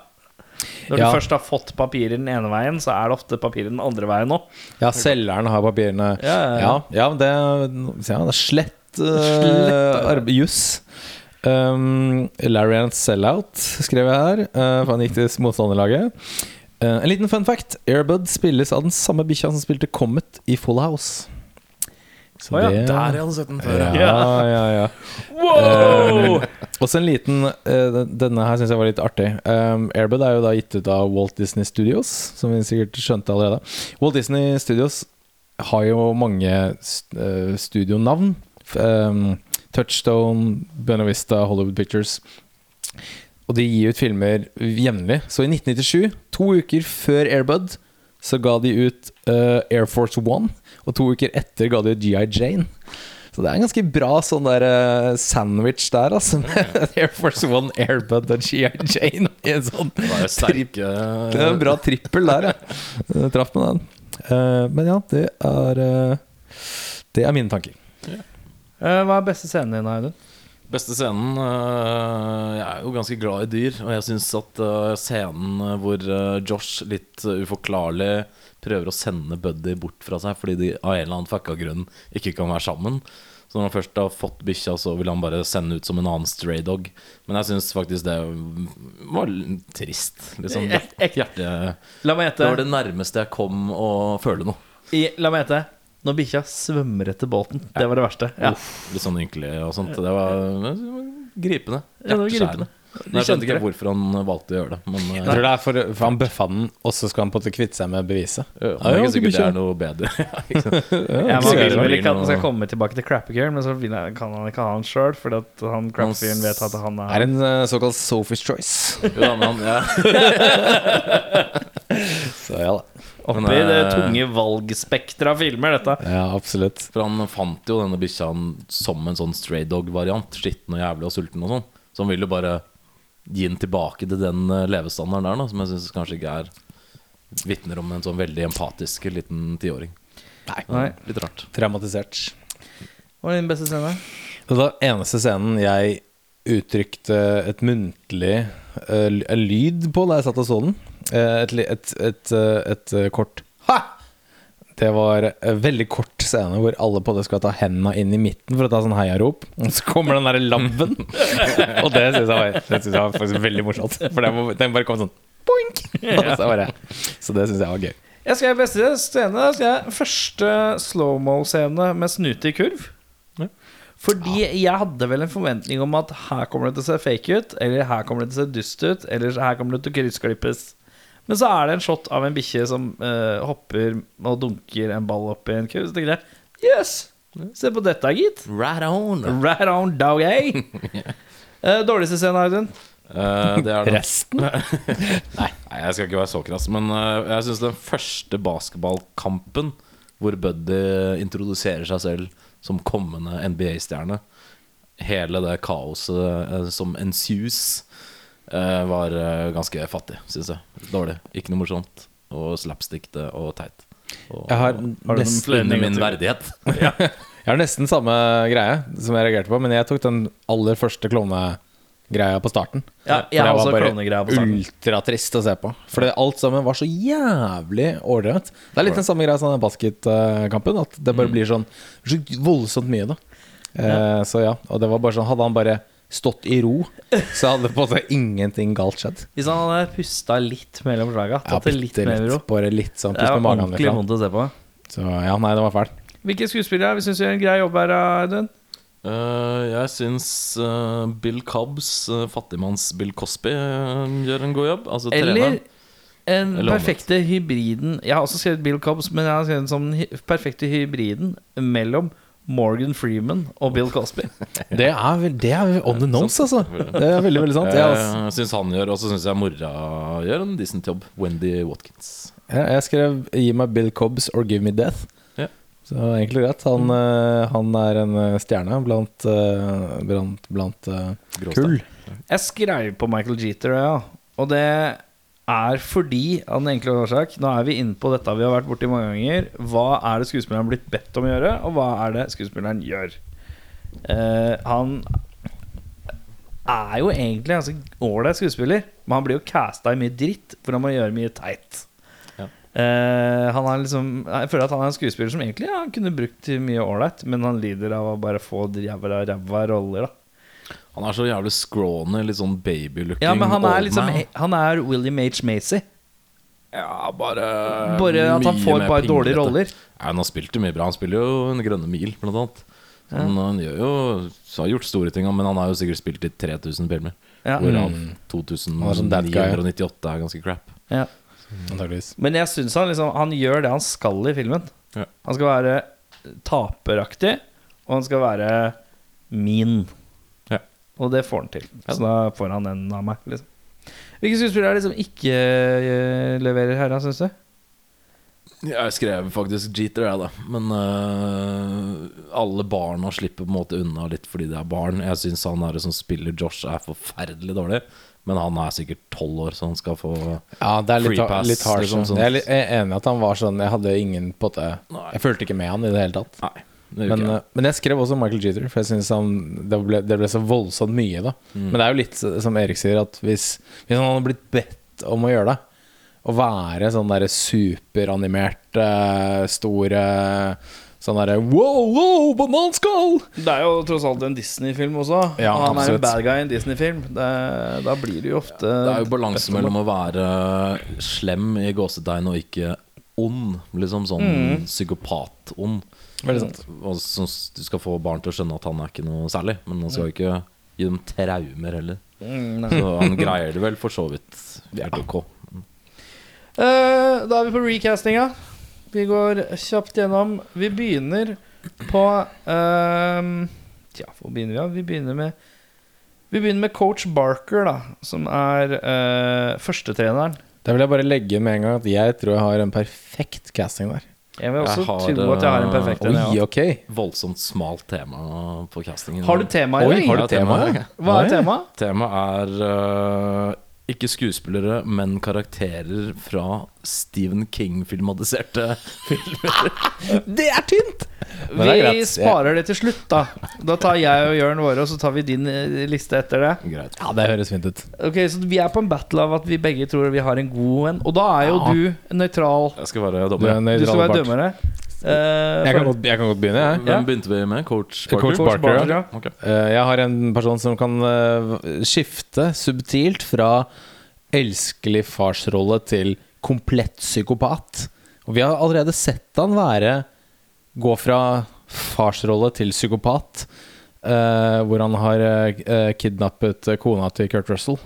Når Ja. du først har fått papirer den ene veien, så er det ofte papirer den andre veien òg. Ja, selgeren har papirene. Ja, ja, Ja, ja. ja det, ja, det er slett [LAUGHS] uh. Juss. Um, Larry Sellout skrev jeg her, uh, for han gikk til motstanderlaget. Uh, en liten fun fact. Airbud spilles av den samme bikkja som spilte Comet i Full House. Så oh, ja, det- Der jeg hadde sett den før. Ja, ja, ja. Wow! Også en liten eh, Denne her syns jeg var litt artig. Um, Airbud er jo da gitt ut av Walt Disney Studios, som vi sikkert skjønte allerede. Walt Disney Studios har jo mange eh, studionavn. Um, Touchstone, Buena Vista, Hollywood Pictures. Og de gir ut filmer jevnlig. Så i 1997, to uker før Airbud, så ga de ut uh, Air Force One. Og to uker etter ga de ut GI Jane. Så det er en ganske bra sånn der eh, sandwich der, altså. Med Air Force One, Airbud og GI Jane. I en sånn Det var sterke det er en bra trippel der, ja. Traff med den. Eh, men ja, det er eh, Det er mine tanker. Eh, hva er beste scenen din, Audun? Beste scenen Jeg er jo ganske glad i dyr, og jeg syns at scenen hvor Josh litt uforklarlig prøver å sende Buddy bort fra seg fordi de av en eller annen fucka grunn ikke kan være sammen. Så når han først har fått bikkja, så vil han bare sende ut som en annen stray dog. Men jeg syns faktisk det var trist. Liksom, hjerte, La meg det var det nærmeste jeg kom å føle noe. I, la meg gjette. Når bikkja svømmer etter båten. Det var det verste. Ja. Uff, litt sånn ynkelig og sånt. Det var gripende. Hjerteskjærende. Men Jeg skjønte ikke hvorfor han valgte å gjøre det. Men Jeg eh, tror det er for, for han bøffa den, og så skal han på en måte kvitte seg med beviset. ja, Ja, [LAUGHS] ja, ikke [LAUGHS] sikkert det er noe bedre. Ja, ikke sant? Ja, ikke vil vel ikke at han skal komme tilbake til Crappy Girl men så kan han ikke ha han sjøl, fordi at han Crappy-Gearen vet at han er er en eh, såkalt Sophie's Choice. [LAUGHS] Jo men han, ja. Så ja da. oppi eh, det tunge valgspekteret av filmer, dette. Ja, absolutt. For han fant jo denne bikkja som en sånn stray dog-variant. Skitten og jævlig og sulten og sånn. Så han ville jo bare gi den tilbake til den eh, levestandarden der, da, som jeg syns kanskje ikke er vitner om en sånn veldig empatisk liten tiåring. Nei. Litt rart. Traumatisert. Hva er din beste scene? Det var eneste scenen jeg uttrykte et muntlig uh, lyd på da jeg satt og så den. Uh, et, et, et, et, kort Ha! Det var en veldig kort scene hvor alle på det skal ta hendene inn i midten for å ta sånn heiarop. Og så kommer den derre labben. [LAUGHS] og det syns jeg, jeg var faktisk veldig morsomt. For den, den bare kom sånn boink! Så, bare, så det syns jeg var gøy. Jeg skal beste scene. Skal jeg første slow-mo-scene med snute i kurv. Fordi jeg hadde vel en forventning om at her kommer det til å se fake ut, eller her kommer det til å se dust ut, eller her kommer det til å kryssklippes. Men så er det en shot av en bikkje som eh, hopper og dunker en ball opp i en kurv. Så tenker jeg yes, se på dette, gitt. Right on! Right on, dog, Eh, [LAUGHS] dårligste scenen, Audun? Eh, det er den- Resten? [LAUGHS] Nei, jeg skal ikke være så krass, men eh, jeg syns den første basketballkampen hvor Buddy introduserer seg selv som kommende NBA-stjerne, hele det kaoset eh, som ensues, eh, var eh, ganske fattig, syns jeg. Dårlig. Ikke noe morsomt. Og slapstickete og teit. Og, Jeg har Har nesten min verdighet. [LAUGHS] Jeg har nesten samme greie som jeg reagerte på, men jeg tok den aller første klovnegreia på starten. Ja, jeg har det var bare. Ultratrist å se på. For det, alt sammen var så jævlig ålreit. Det er litt den samme greia som den basketkampen. At det Mm. bare blir sånn så voldsomt mye, da. Eh, så ja, og det var bare sånn Hadde han bare stått i ro, så hadde på en måte ingenting galt skjedd. Hvis han hadde pusta litt mellom slaga, tatt det litt bitte mer i ro Bare litt sånn Det pust med magen ordentlig vondt å se på. Så ja, nei, det var fælt. Hvilke skuespillere vi synes gjør en grei jobb her, Audun? Uh, jeg syns uh, Bill Cobbs, uh, fattigmanns-Bill Cosby, eh, gjør en god jobb. Altså Eller den en perfekte hybriden Jeg har også skrevet Bill Cobbs, men jeg har skrevet den som den perfekte hybriden mellom Morgan Freeman og Bill Cosby. [LAUGHS] Det er, vel- det er on the nose, altså. Det er veldig, veldig sant. Jeg, altså. Syns han gjør, og så syns jeg mora gjør en decent jobb. Wendy Watkins. Jeg, skrev 'Gi meg Bill Cobbs or give me death'. Ja. Så egentlig greit. Han, eh, han er en eh, stjerne blant, eh, blant, blant kull. Jeg skrev på Michael Jeter, ja. Og det er fordi, av den enkle årsak Nå er vi inne på dette vi har vært borti mange ganger. Hva er det skuespilleren blitt bedt om å gjøre, og hva er det skuespilleren gjør? Uh, han er jo egentlig en ganske ålreit skuespiller, men han blir jo casta i mye dritt, for han må gjøre mye teit. Ja. Han er liksom Jeg føler at han er en skuespiller som egentlig ja, han kunne brukt mye ålreit, men han lider av å bare få ræva ræva roller, da. Han er så jævlig scrawny, litt sånn babylooking Ja, men han er liksom. Han er William H. Macy. Ja, bare Bare at han får bare dårlige roller. Ja, han har spilt det mye bra. Han spiller jo En grønne mil, blant annet. Han, han gjør jo så har gjort store ting, men han har jo sikkert spilt i 3000 filmer. Ja. Hvorav Han er sånn. 2998 er ganske crap. Ja. Men jeg syns han liksom Han gjør det han skal i filmen. Ja. Han skal være taperaktig, og han skal være min. Og det får han til. Ja. Så da får han en av meg. Liksom. Hvilke skuespillere er det som ikke eh, leverer her, syns du? Jeg skrev faktisk Jeter, jeg, da. Men øh, alle barna slipper på en måte unna litt fordi de er barn. Jeg syns han her som spiller Josh, er forferdelig dårlig. Men han er sikkert tolv år, så han skal få Ja, det er litt, Free pass, litt harsh. liksom, sånn. er jeg er enig i at han var sånn Jeg hadde ingen på det. Jeg fulgte ikke med han i det hele tatt. Nei. Men, uh, jeg. men jeg skrev også Michael Jeter, for jeg synes han, det, ble, det ble så voldsomt mye. da Mm. Men det er jo litt som Erik sier, at hvis, hvis han hadde blitt bedt om å gjøre det Å være sånn derre superanimert, store Sånn derre wow, wow, bananskall! Det er jo tross alt en Disney-film også. Ja, han han er absolutt. en bad guy i en Disney-film. Da blir det jo ofte Det er jo balanse mellom å være slem i gåsetegn og ikke ond. Liksom sånn psykopat-ond. Veldig sant. Og så du skal få barn til å skjønne at han er ikke noe særlig. Men han skal jo ikke gi dem traumer heller. Mm. Så han greier det vel for så vidt helt ok. Eh, da er vi på recastinga. Vi går kjapt gjennom. Vi begynner på uh, Tja, hvor begynner vi? Ja? Vi begynner med Vi begynner med coach Barker, da, som er uh, førstetreneren. Da vil jeg bare legge med en gang at jeg tror jeg har en perfekt casting der. Jeg vil også Jeg har, tro at jeg har en perfekt en. Oi, jeg ok. Voldsomt smalt tema på castingen. Har du tema i dag? har du tema, tema? Hva er temaet? Temaet er øh, ikke skuespillere, men karakterer fra Stephen King-filmatiserte [LAUGHS] filmer. Det er tynt! Det er Vi sparer det til slutt, da. Da tar jeg og Jørn våre, og så tar vi din eh, liste etter det. Greit. Ja, det høres fint ut. Ok, Så vi er på en battle av at vi begge tror vi har en god en. Og da er jo Ja. du nøytral. Jeg skal være Du er dommer. Du skal være dømmere. Eh, Jeg kan, godt, jeg kan godt begynne, jeg. Hvem begynte vi med? Coach Coach Barker? Coach Barker, ja. ja. Ok. Eh, Jeg har en person som kan eh, skifte subtilt fra elskelig farsrolle til komplett psykopat. Og vi har allerede sett han være gå fra farsrolle til psykopat, uh, hvor han har uh, kidnappet kona til Kurt Russell.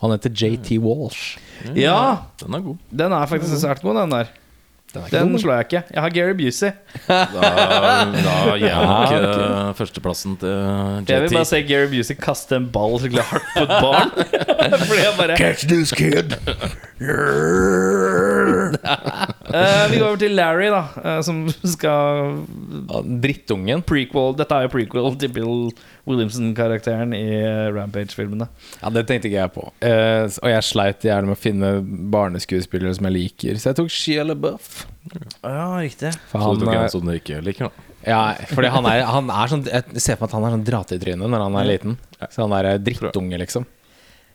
Han heter JT Walsh. Ja, Den er god. den er faktisk svært god, den der. Den slår jeg ikke. Jeg har Gary Busey. Da, da gir jeg nok Ja, okay. førsteplassen til JT. Jeg vil bare se Gary Busey kaste en ball skikkelig hardt på et barn. [LAUGHS] Fordi jeg bare Catch this kid! uh, [LAUGHS] Vi går over til Larry, da, uh, som skal Ja, Drittungen. prequel Dette er jo prequel til Bill Williamson-karakteren i eh, Rampage-filmene. Ja, det tenkte ikke jeg på. Uh, og jeg sleit gjerne med å finne barneskuespillere som jeg liker, så jeg tok Shia LaBeouf. Ja, riktig. For Så du tok en eh, som du ikke liker, da. ja, fordi han er, han er sånn Jeg ser for meg at han er sånn dra-til-tryne når han er liten. Så han er eh, drittunge, liksom.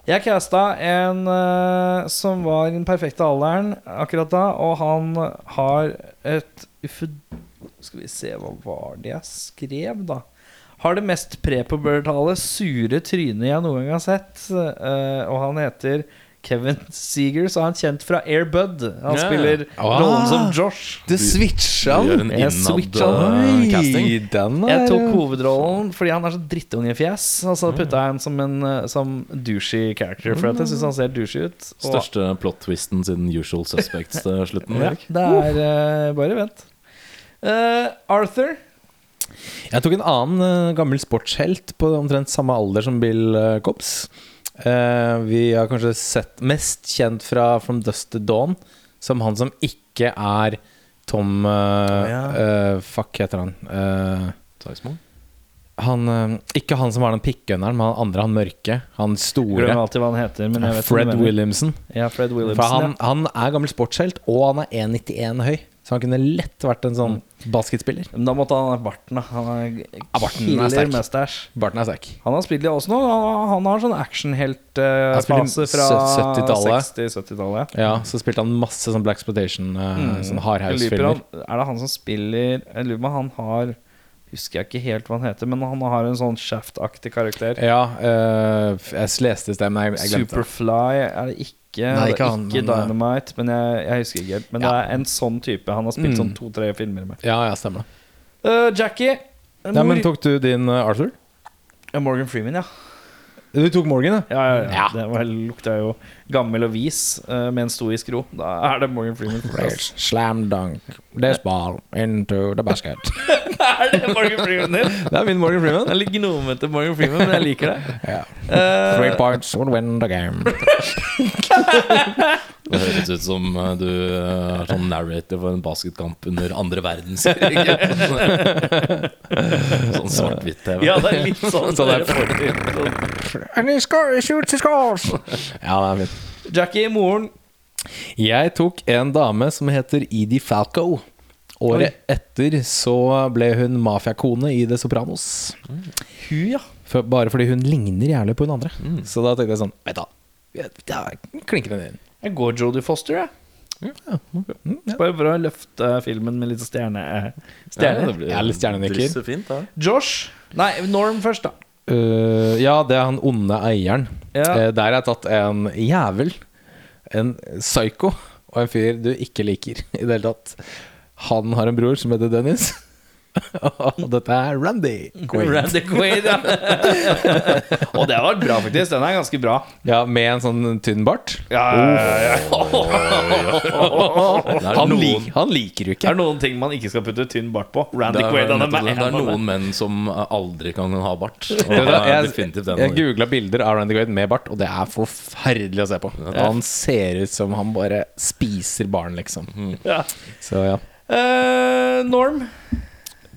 Jeg casta en uh, som var i den perfekte alderen akkurat da, og han har et. Skal vi se, hva var det jeg skrev, da? Har det mest prepubertale, sure trynet jeg noen gang har sett. Uh, og han heter Kevin Seeger, så er han kjent fra Air Bud. Han yeah. spiller Ah. rollen som Josh. Det switcha han! Jeg switcha øh, Jeg er tok hovedrollen fordi han er så drittungefjes. Og så putta jeg ham som en uh, Som douchey character, for at jeg syns han ser douchey ut. Og, Største plot-twisten siden Usual Suspects til [LAUGHS] slutten. ja, det er uh, Bare vent. Uh, Arthur. Jeg tok en annen uh, gammel sportshelt på omtrent samme alder som Bill uh, Cobbs. Eh, vi har kanskje sett mest kjent fra From Dust to Dawn som han som ikke er Tom uh, ja. uh, Fuck, heter han. Uh, han ikke han som var den pikkønneren, men han andre, han mørke. Han store. Glemmer alltid hva han heter. Men jeg vet Fred. Williamson. Ja, Fred Williamson. For han, ja. han er gammel sportshelt, og han er 1,91 høy. Så han kunne lett vært en sånn basketspiller. Men da måtte han ha barten. da Han er er killer med stæsj. Barten er sterk. Han har spilt i også nå. Han, han har sånn actionheltfase actionhelt-fase fra sø- 70-tallet. 60-70-tallet. Ja, så spilte han masse sånn Black Spotation, uh, sånn Jeg hardhouse-filmer. Er det han som spiller Jeg lurer på han har Husker jeg ikke helt hva han heter, men han har en sånn Shaft-aktig karakter. Ja, uh, jeg leste i sted, men jeg, jeg glemte det. Superfly er det ikke ikke, Nei, ikke han, ikke men, eh, Dynamite, men jeg, jeg husker ikke helt. Men det er en sånn type han har spilt Mm. sånn to-tre filmer med. Ja, ja, stemmer. Eh, Jackie. Ja, men tok du din uh, Arthur? Morgan Freeman, ja. Du tok Morgan, ja? Ja, ja, ja. Det var, lukta jo gammel og vis eh, med en stoisk ro. Da er det Morgan Freeman. på plass. Slam dunk this ball into the basket. [LAUGHS] er det Morgan Freeman din? Det er min Morgan Det Jeg er litt gnomete Morgan Freeman, men jeg liker det. Yeah. Eh, Three points would win the game. [LAUGHS] [LAUGHS] Det høres ut som eh, du eh, er sånn narrator for en basketkamp under andre verdenskrig. sånn svart-hvitt-TV. ja, det er litt sånn. Sånn. And he shoots, his scores! [LAUGHS] Ja, det er fint. Jackie, moren. Jeg tok en dame som heter Edie Falco. Året etter så ble hun mafiakone i The Sopranos. Hun, ja. For, bare fordi hun ligner jævlig på hun andre. Så da tenkte jeg sånn Vet da, jeg klinker den inn. Jeg går Jodie Foster, jeg. Mm, ja. Bare for å løfte filmen med litt stjerne... Ja, Stjerne. det blir er litt stjernenykker. Josh. Nei, Norm først, da. Øh, ja, det er han onde eieren. Ja. Uh, der har jeg tatt en jævel, en psyko og en fyr du ikke liker i det hele tatt. Han har en bror som heter Dennis. [LAUGHS] og dette er Randy Quaid. Randy Quaid, ja. [LAUGHS] Og det var bra, faktisk. Den er ganske bra. Ja, med en sånn tynn bart. Ja, ja, ja. [LAUGHS] Han, noen- lik, han liker du Det er noen ting man ikke skal putte tynn bart på. Randy Det er, Quaid han er, med. det. er noen menn som aldri kan ha bart. Er Jeg, jeg googla bilder av Randy Quaid med bart, og det er forferdelig å se på. Han ser ut som han bare spiser barn, liksom. Så ja. Eh, Norm.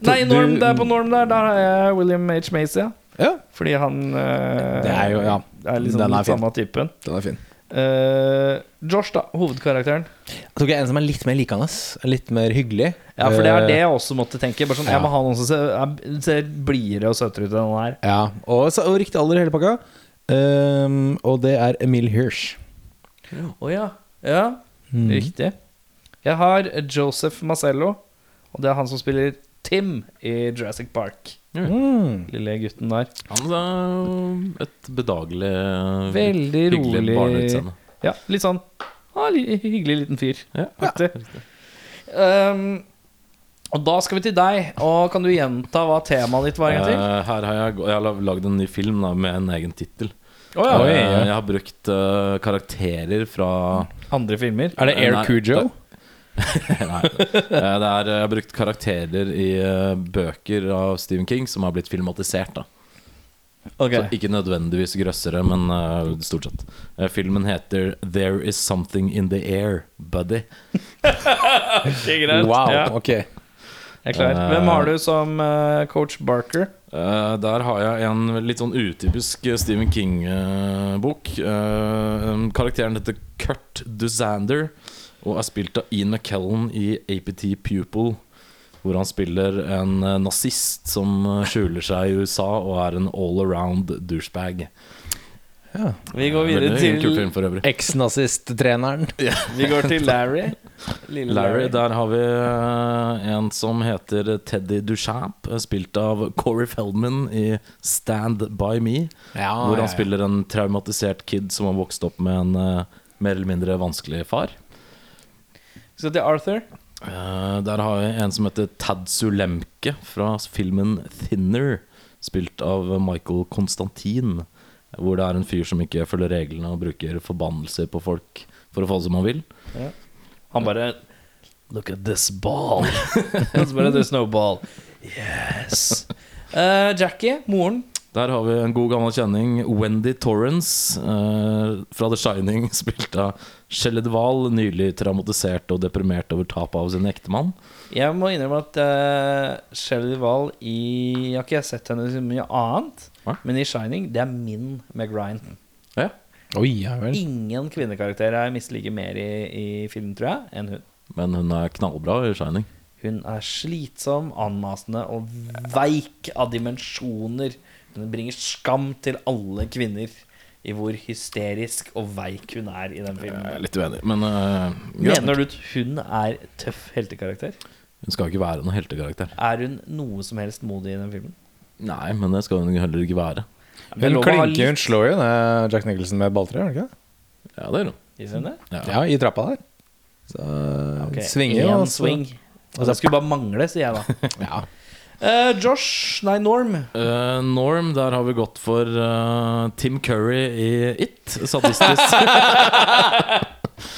Nei, Du- Norm, det er på Norm der. Der har jeg William H. Macy. Ja. ja. Fordi han uh, Det er jo, ja. er liksom Den er fin. samme typen. Den er fin. Uh, Josh, da. Hovedkarakteren. Jeg tok en som er litt mer likende. Litt mer hyggelig. Ja, for det er Eh, det jeg også måtte tenke. Bare sånn, Ja. Jeg må ha noen som ser, er- ser blidere og søtere ut enn han her. Ja, og, og riktig alder i hele pakka. Um, og det er Emil Hirsch. Å ja. Ja, Mm. riktig. Jeg har Joseph Macello, og det er han som spiller Tim i Jurassic Park. Mm. Lille gutten der. Han er et bedagelig Veldig hyggelig rolig. barneutseende. Ja, litt sånn ah, hyggelig liten fyr. Ja. ja. Um, og da skal vi til deg. Og Kan du gjenta hva temaet ditt var? egentlig? Eh, her har jeg, jeg har lagd en ny film da, med en egen tittel. Oh, ja. Oi, Eh. Jeg har brukt uh, karakterer fra Andre filmer? Er det Air Nei, Cujo? [LAUGHS] Nei. Eh, det er, jeg har brukt karakterer i eh, bøker av Stephen King som har blitt filmatisert. da Okay. Så ikke nødvendigvis grøssere, men uh, stort sett. Uh, filmen heter 'There Is Something In The Air, Buddy'. [LAUGHS] Ikke greit. Wow, Ja, ok. jeg er klar. Hvem har du som eh, coach Barker? Eh, der har jeg en litt sånn utypisk Stephen King-bok. karakteren heter Kurt Dusander og er spilt av Ian McKellen i APT Pupil. Hvor han spiller en eh, nazist som eh, skjuler seg i USA og er en all around douchebag. Vi går videre til. Eks-nazist-treneren. [LAUGHS] Vi går til Larry. Lille Larry, der har vi eh, en som heter Teddy Duchamp, spilt av Corey Feldman i Stand By Me. Ja, hvor han ja. spiller en traumatisert kid som har vokst opp med en mer eller mindre vanskelig far. Så til Arthur. Uh, der har vi en som heter Tadsu Lemke fra filmen Thinner, spilt av Michael Konstantin. Hvor det er en fyr som ikke følger reglene og bruker forbannelser på folk for å få det som han vil. Han bare Look at this ball. [LAUGHS] [LAUGHS] Og så bare The snowball. ball. Yes. Uh, Jackie, moren. Der har vi en god gammel kjenning, Wendy Torrance eh, fra The Shining, [LAUGHS] spilt av Shelley Duvall, nylig traumatisert og deprimert over tapet av sin ektemann. Jeg må innrømme at uh, Shelley Duvall i Jeg har ikke sett henne så mye annet, Hva? men i Shining, det er min Meg Ryan. Ja. Oi, ja vel. Ingen kvinnekarakter jeg misliker mer i, i film, tror jeg, enn hun. Men hun er knallbra i Shining. Hun er slitsom, anmasende og veik av dimensjoner. Hun bringer skam til alle kvinner i hvor hysterisk og veik hun er i den filmen. Jeg er litt uenig, men uh, greit. Mener du at hun er tøff heltekarakter? Hun skal ikke være noen heltekarakter. Er hun noe som helst modig i den filmen? Nei, men det skal hun heller ikke være. Hun klinker, hun slår jo ned Jack Nicholson med balltre, gjør hun ikke det? Ja, det gjør hun. Det? Ja, i trappa der. Så okay. svinger jo. en swing. Og det skulle bare mangle, sier jeg da. [LAUGHS] Ja. Eh, Josh, nei, Norm. Uh, Norm, der har vi gått for uh, Tim Curry i It. Sadistisk. [LAUGHS]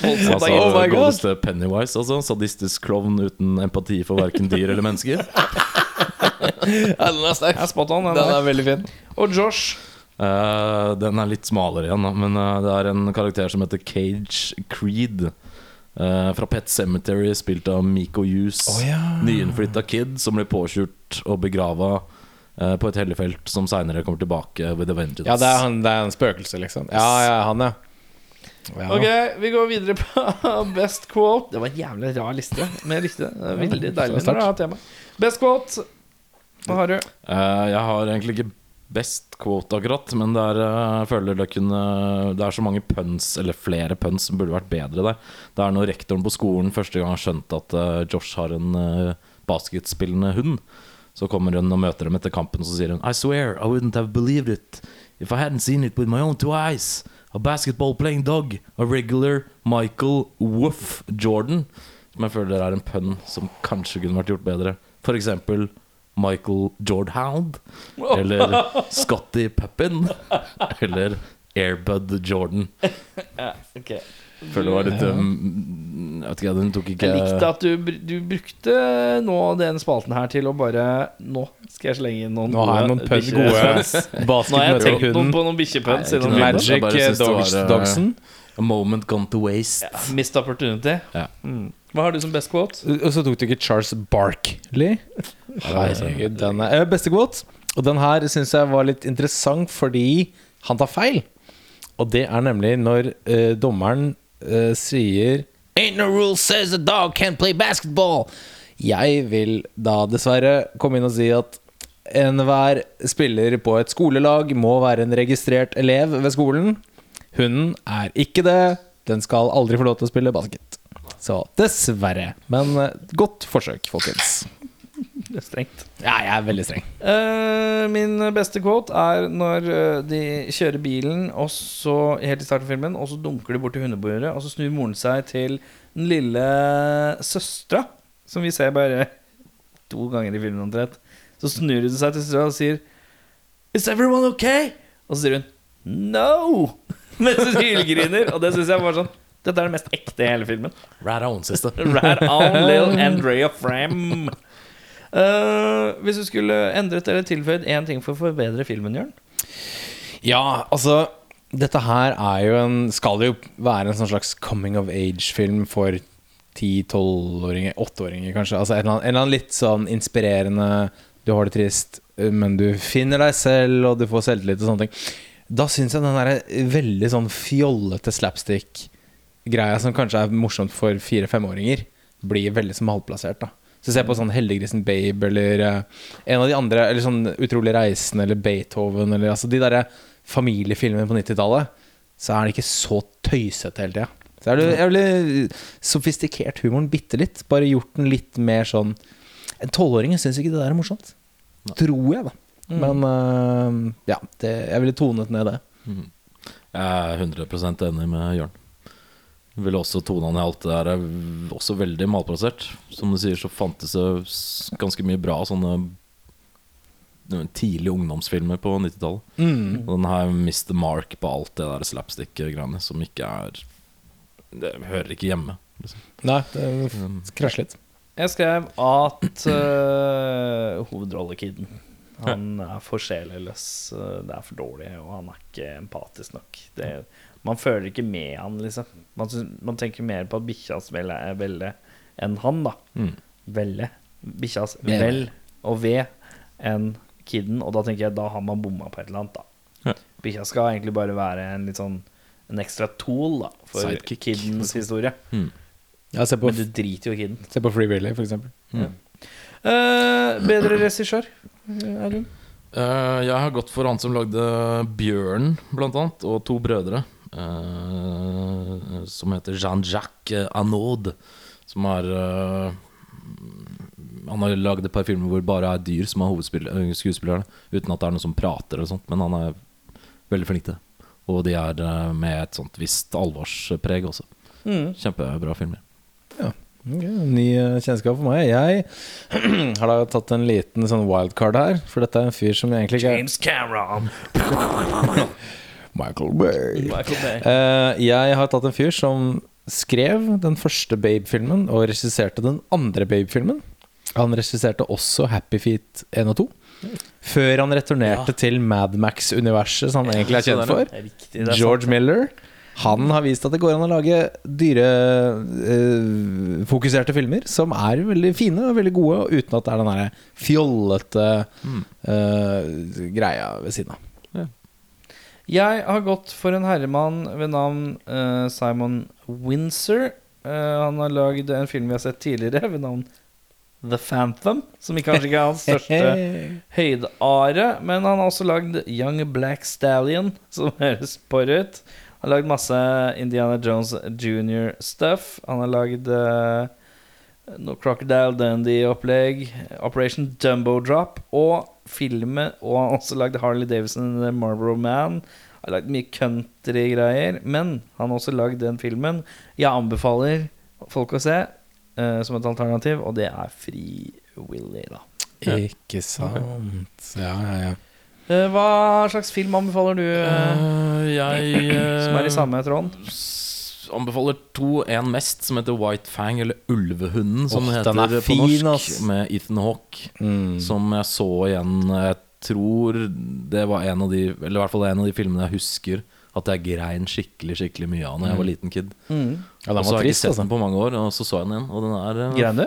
altså, Oh my God. godeste Pennywise, altså. Sadistisk klovn uten empati for verken dyr eller mennesker. [LAUGHS] Ja, den er sterk. Er spot on. Den Den er veldig fin. Og Josh. Eh, den er litt smalere igjen, da. Men det er en karakter som heter Cage Creed. Eh, fra Pet Cemetery, spilt av Miko Hughes. Oh, ja. Nyinnflytta kid som blir påkjørt og begrava uh, på et hellefelt, som seinere kommer tilbake with a vengeance. Ja, det er, han, det er en spøkelse, liksom. Ja, ja, han, ja. ja. Ok, vi går videre på [LAUGHS] best quote. Det var en jævlig rar liste, men jeg likte det. det veldig deilig når du har tema. Best quote. Hva har du? Uh, jeg har egentlig ikke best quote akkurat, men det er, eh, jeg føler det kunne Det er så mange puns, eller flere puns, som burde vært bedre der. Det er når rektoren på skolen første gang har skjønt at eh, Josh har en eh, basketspillende hund. Så kommer hun og møter dem etter kampen, og så sier hun I swear I wouldn't have believed it if I hadn't seen it with my own two eyes. A basketball playing dog. A regular Michael Woof Jordan. Som jeg føler er en pønn som kanskje kunne vært gjort bedre. For eksempel Michael Jordhound. Eller Scotty Peppin. Eller Airbud Jordan. [LAUGHS] Ok Føler det var litt um, Jeg vet ikke, den tok ikke Jeg likte at du, du brukte nå den spalten her til å bare Nå skal jeg slenge inn noen Nå har jeg noen pønn, gode [LAUGHS] Nå har jeg tenkt noen på noen bikkjepønns. Magic. Dogs eh, Dogson. A moment gone to waste. Ja, Missed opportunity. Ja. Mm. Hva har du som best quote? Og så tok du ikke Charles Barkley. Herregud, den er eh, Beste quote. Og den her syns jeg var litt interessant fordi han tar feil. Og det er nemlig når uh, dommeren uh, sier Ain't no rule says a dog can't play basketball. Jeg vil da dessverre komme inn og si at enhver spiller på et skolelag må være en registrert elev ved skolen. Hunden er ikke det. Den skal aldri få lov til å spille basket. Så dessverre. Men godt forsøk, folkens. Det er strengt. Ja, jeg er veldig streng. Eh, min beste quote er når eh, de kjører bilen, og så helt i starten av filmen, og så dunker de bort til hundebordet, og så snur moren seg til den lille søstera, som vi ser bare to ganger i filmen omtrent. Så snur hun seg til søstera og sier Is everyone okay? Og så sier hun No! [LAUGHS] Mens hun hylgriner. Og det syns jeg var sånn Dette er det mest ekte i hele filmen. Right on, sister. [LAUGHS] Right on, little Andrea Fram. Eh, hvis du skulle endret eller tilføyd én ting for å forbedre filmen, Jørn? Ja, altså Dette her er jo en Skal jo være en sånn slags coming of age-film for 10-12-åringer, 8-åringer kanskje. Altså en eller, annen, en eller annen litt sånn inspirerende Du har det trist, men du finner deg selv, og du får selvtillit og sånne ting. Da syns jeg den der veldig sånn fjollete slapstick-greia som kanskje er morsomt for 4-5-åringer, blir veldig som halvplassert. da Så ser jeg på sånn Heldiggrisen Babe eller eh, en av de andre, eller sånn Utrolig reisen eller Beethoven eller altså de derre familiefilmene på 90-tallet, så er det ikke så tøysete hele tida. Så er det jævlig ville sofistikert humoren bitte litt. Bare gjort den litt mer sånn En tolvåring syns ikke det der er morsomt. Tror jeg, da. Men uh, ja, det, jeg ville tonet ned det. Jeg er 100 enig med Jørn. Ville også tonene i alt det der. Er også veldig malplassert. Som du sier, så fantes det ganske mye bra sånne tidlige ungdomsfilmer på 90-tallet. Og den her mister mark på alt det der slapstick-greiene som ikke er Det hører ikke hjemme. Liksom. Nei, det krasjer litt. Jeg skrev at uh, hovedrollekiden Han er for sjeleløs. eh, det er for dårlig, og han er ikke empatisk nok. Det, man føler ikke med han, liksom. Man, man tenker mer på at bikkjas er velle enn han, da. Mm. Velle. Bikkjas vel og ved enn kiden. Og da tenker jeg da har man bomma på et eller annet, da. Ja. Bikkja skal egentlig bare være en litt sånn En ekstra tool da for Sidekick. kiddens historie. Mm. Ja, se på, Men du driter jo i kiden. se på Free Willy, for eksempel. Eh, bedre regissør, Audun? Uh, jeg har gått for han som lagde Bjørn, blant annet, og To brødre. Eh, som heter Jean-Jacques Anaud, Som er eh, Han har lagd et par filmer hvor det bare er dyr som er skuespillerne. uten at det er noen som prater eller sånt, men han er veldig flink til det. Og de er eh, med et sånt visst alvorspreg også. Mm. Kjempebra filmer. Ok, ny eh, kjennskap for meg. Jeg [CLEARS THROAT] har da tatt en liten sånn wildcard her, for dette er en fyr som egentlig ikke er James Cameron. [LAUGHS] Michael Bay. Michael Bay. Uh, jeg har tatt en fyr som skrev den første Babe-filmen og regisserte den andre Babe-filmen. Han regisserte også Happy Feet 1 og 2. Før han returnerte til Mad Max-universet, som han egentlig er kjent for. Er viktig, er George sant. Miller. Han har vist at det går an å lage dyrefokuserte filmer som er veldig fine og veldig gode, uten at det er den der fjollete uh, greia ved siden av. Jeg har gått for en herremann ved navn uh, Simon Windsor. Uh, han har lagd en film vi har sett tidligere ved navn The Phantom, som kanskje ikke er hans [LAUGHS] største høydeare. Men han har også lagd Young Black Stallion, som [LAUGHS] høres porr ut. Han har lagd masse Indiana Jones jr.-stuff. Han har lagd eh, noe Crocodile Dundee-opplegg, Operation Dumbo Drop og filmen. Og han har også lagd Harley Davidson and The Marlboro Man. Han har lagd mye country-greier. Men han har også lagd den filmen jeg anbefaler folk å se uh, som et alternativ, og det er Free Willy, da. Ikke sant. Ja, ja, ja. Eh, hva slags film anbefaler du, Eh, jeg [LAUGHS] som er i samme tråden? Anbefaler to. En mest, som heter White Fang, eller Ulvehunden, som oh, det den heter er på fin, norsk. ass. Med Ethan Hawke. Mm. Som jeg så igjen Jeg tror det var en av de Eller i hvert fall en av de filmene jeg husker at jeg grein skikkelig skikkelig mye av Når jeg var liten kid. Mm. Ja, den og så har jeg ikke sett altså. den på mange år, og så så jeg den igjen. Og den er eh, Grein du?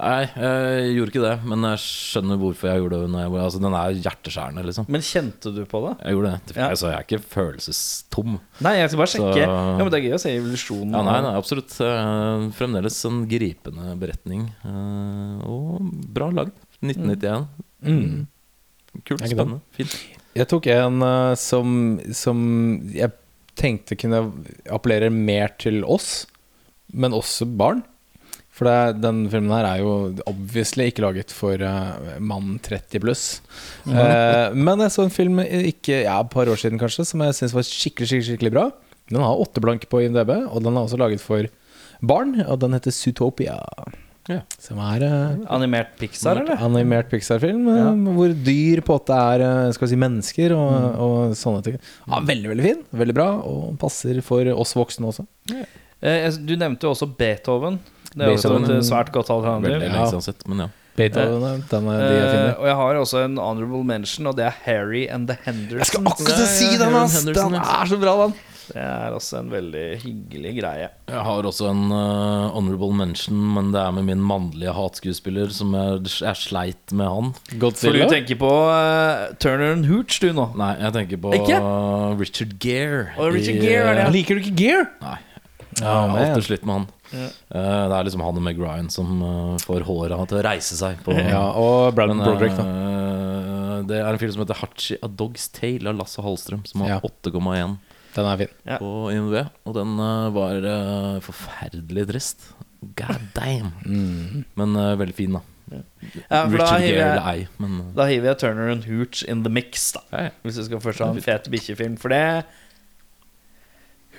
Nei, jeg gjorde ikke det, men jeg skjønner hvorfor jeg gjorde det. Når jeg, altså, den er hjerteskjærende, liksom. Men kjente du på det? Jeg gjorde det. Ja. Altså, jeg er ikke følelsestom. Nei, jeg skal bare Så- sjekke. Ja, men Det er gøy å se evolusjonen. Ja, nei, nei, absolutt. Fremdeles en gripende beretning. eh, og bra lagd. 1991. Mm. Kult, Er spennende, fint. Jeg tok en eh, som, som jeg tenkte kunne appellere mer til oss, men også barn. For det, den filmen her er jo obviously ikke laget for uh, mann 30 pluss. Uh, men jeg så en film ikke, ja, et par år siden kanskje som jeg syns var skikkelig, skikkelig, skikkelig bra. Den har åtte blank på IMDb, og den er også laget for barn. Og den heter Zootopia. Ja. Som er uh, Animert Pixar, eller? Animert Pixar-film eh, Ja. hvor dyr på åtte er eh, skal vi si, mennesker og, Mm. og sånne ting. Ja, veldig veldig fin, veldig bra, og passer for oss voksne også. Eh, du nevnte jo også Beethoven. Det er også et svært godt alternativ. Veldig lenge siden men ja. Beethoven, den er de jeg Eh, og jeg har også en honorable mention, og det er Harry and the Hendersons. Jeg skal akkurat Ja, si den, ass! Den er så bra, den! Det er også en veldig hyggelig greie. Jeg har også en uh, honorable mention, men det er med min mannlige hatskuespiller som jeg, jeg sleit med han. For du Godzilla? tenker på uh, Turner and Hooch, du nå? Nei, jeg tenker på? Richard Gere. Å, Richard i, Gere er det, eh, Liker du ikke Gere? Nei. Ja, Jeg har alltid slitt med han. Ja. Eh, det er liksom han og Meg Ryan som eh, får håra til å reise seg. På, Ja, og Brad Men, Broderick, da. eh, det er en film som heter Hachi A Dog's Tale av Lasse Hallstrøm, som har Ja. 8,1 Den er fin. På IMDb. Og den var forferdelig trist. God damn. Mm. Men veldig fin, da. Ja, Ja, da Richard hiver Gere jeg- eller ei, men Da hiver jeg Turner and Hooch in the mix, da. ja, ja. Hvis du skal først ha en fet bikkjefilm. For det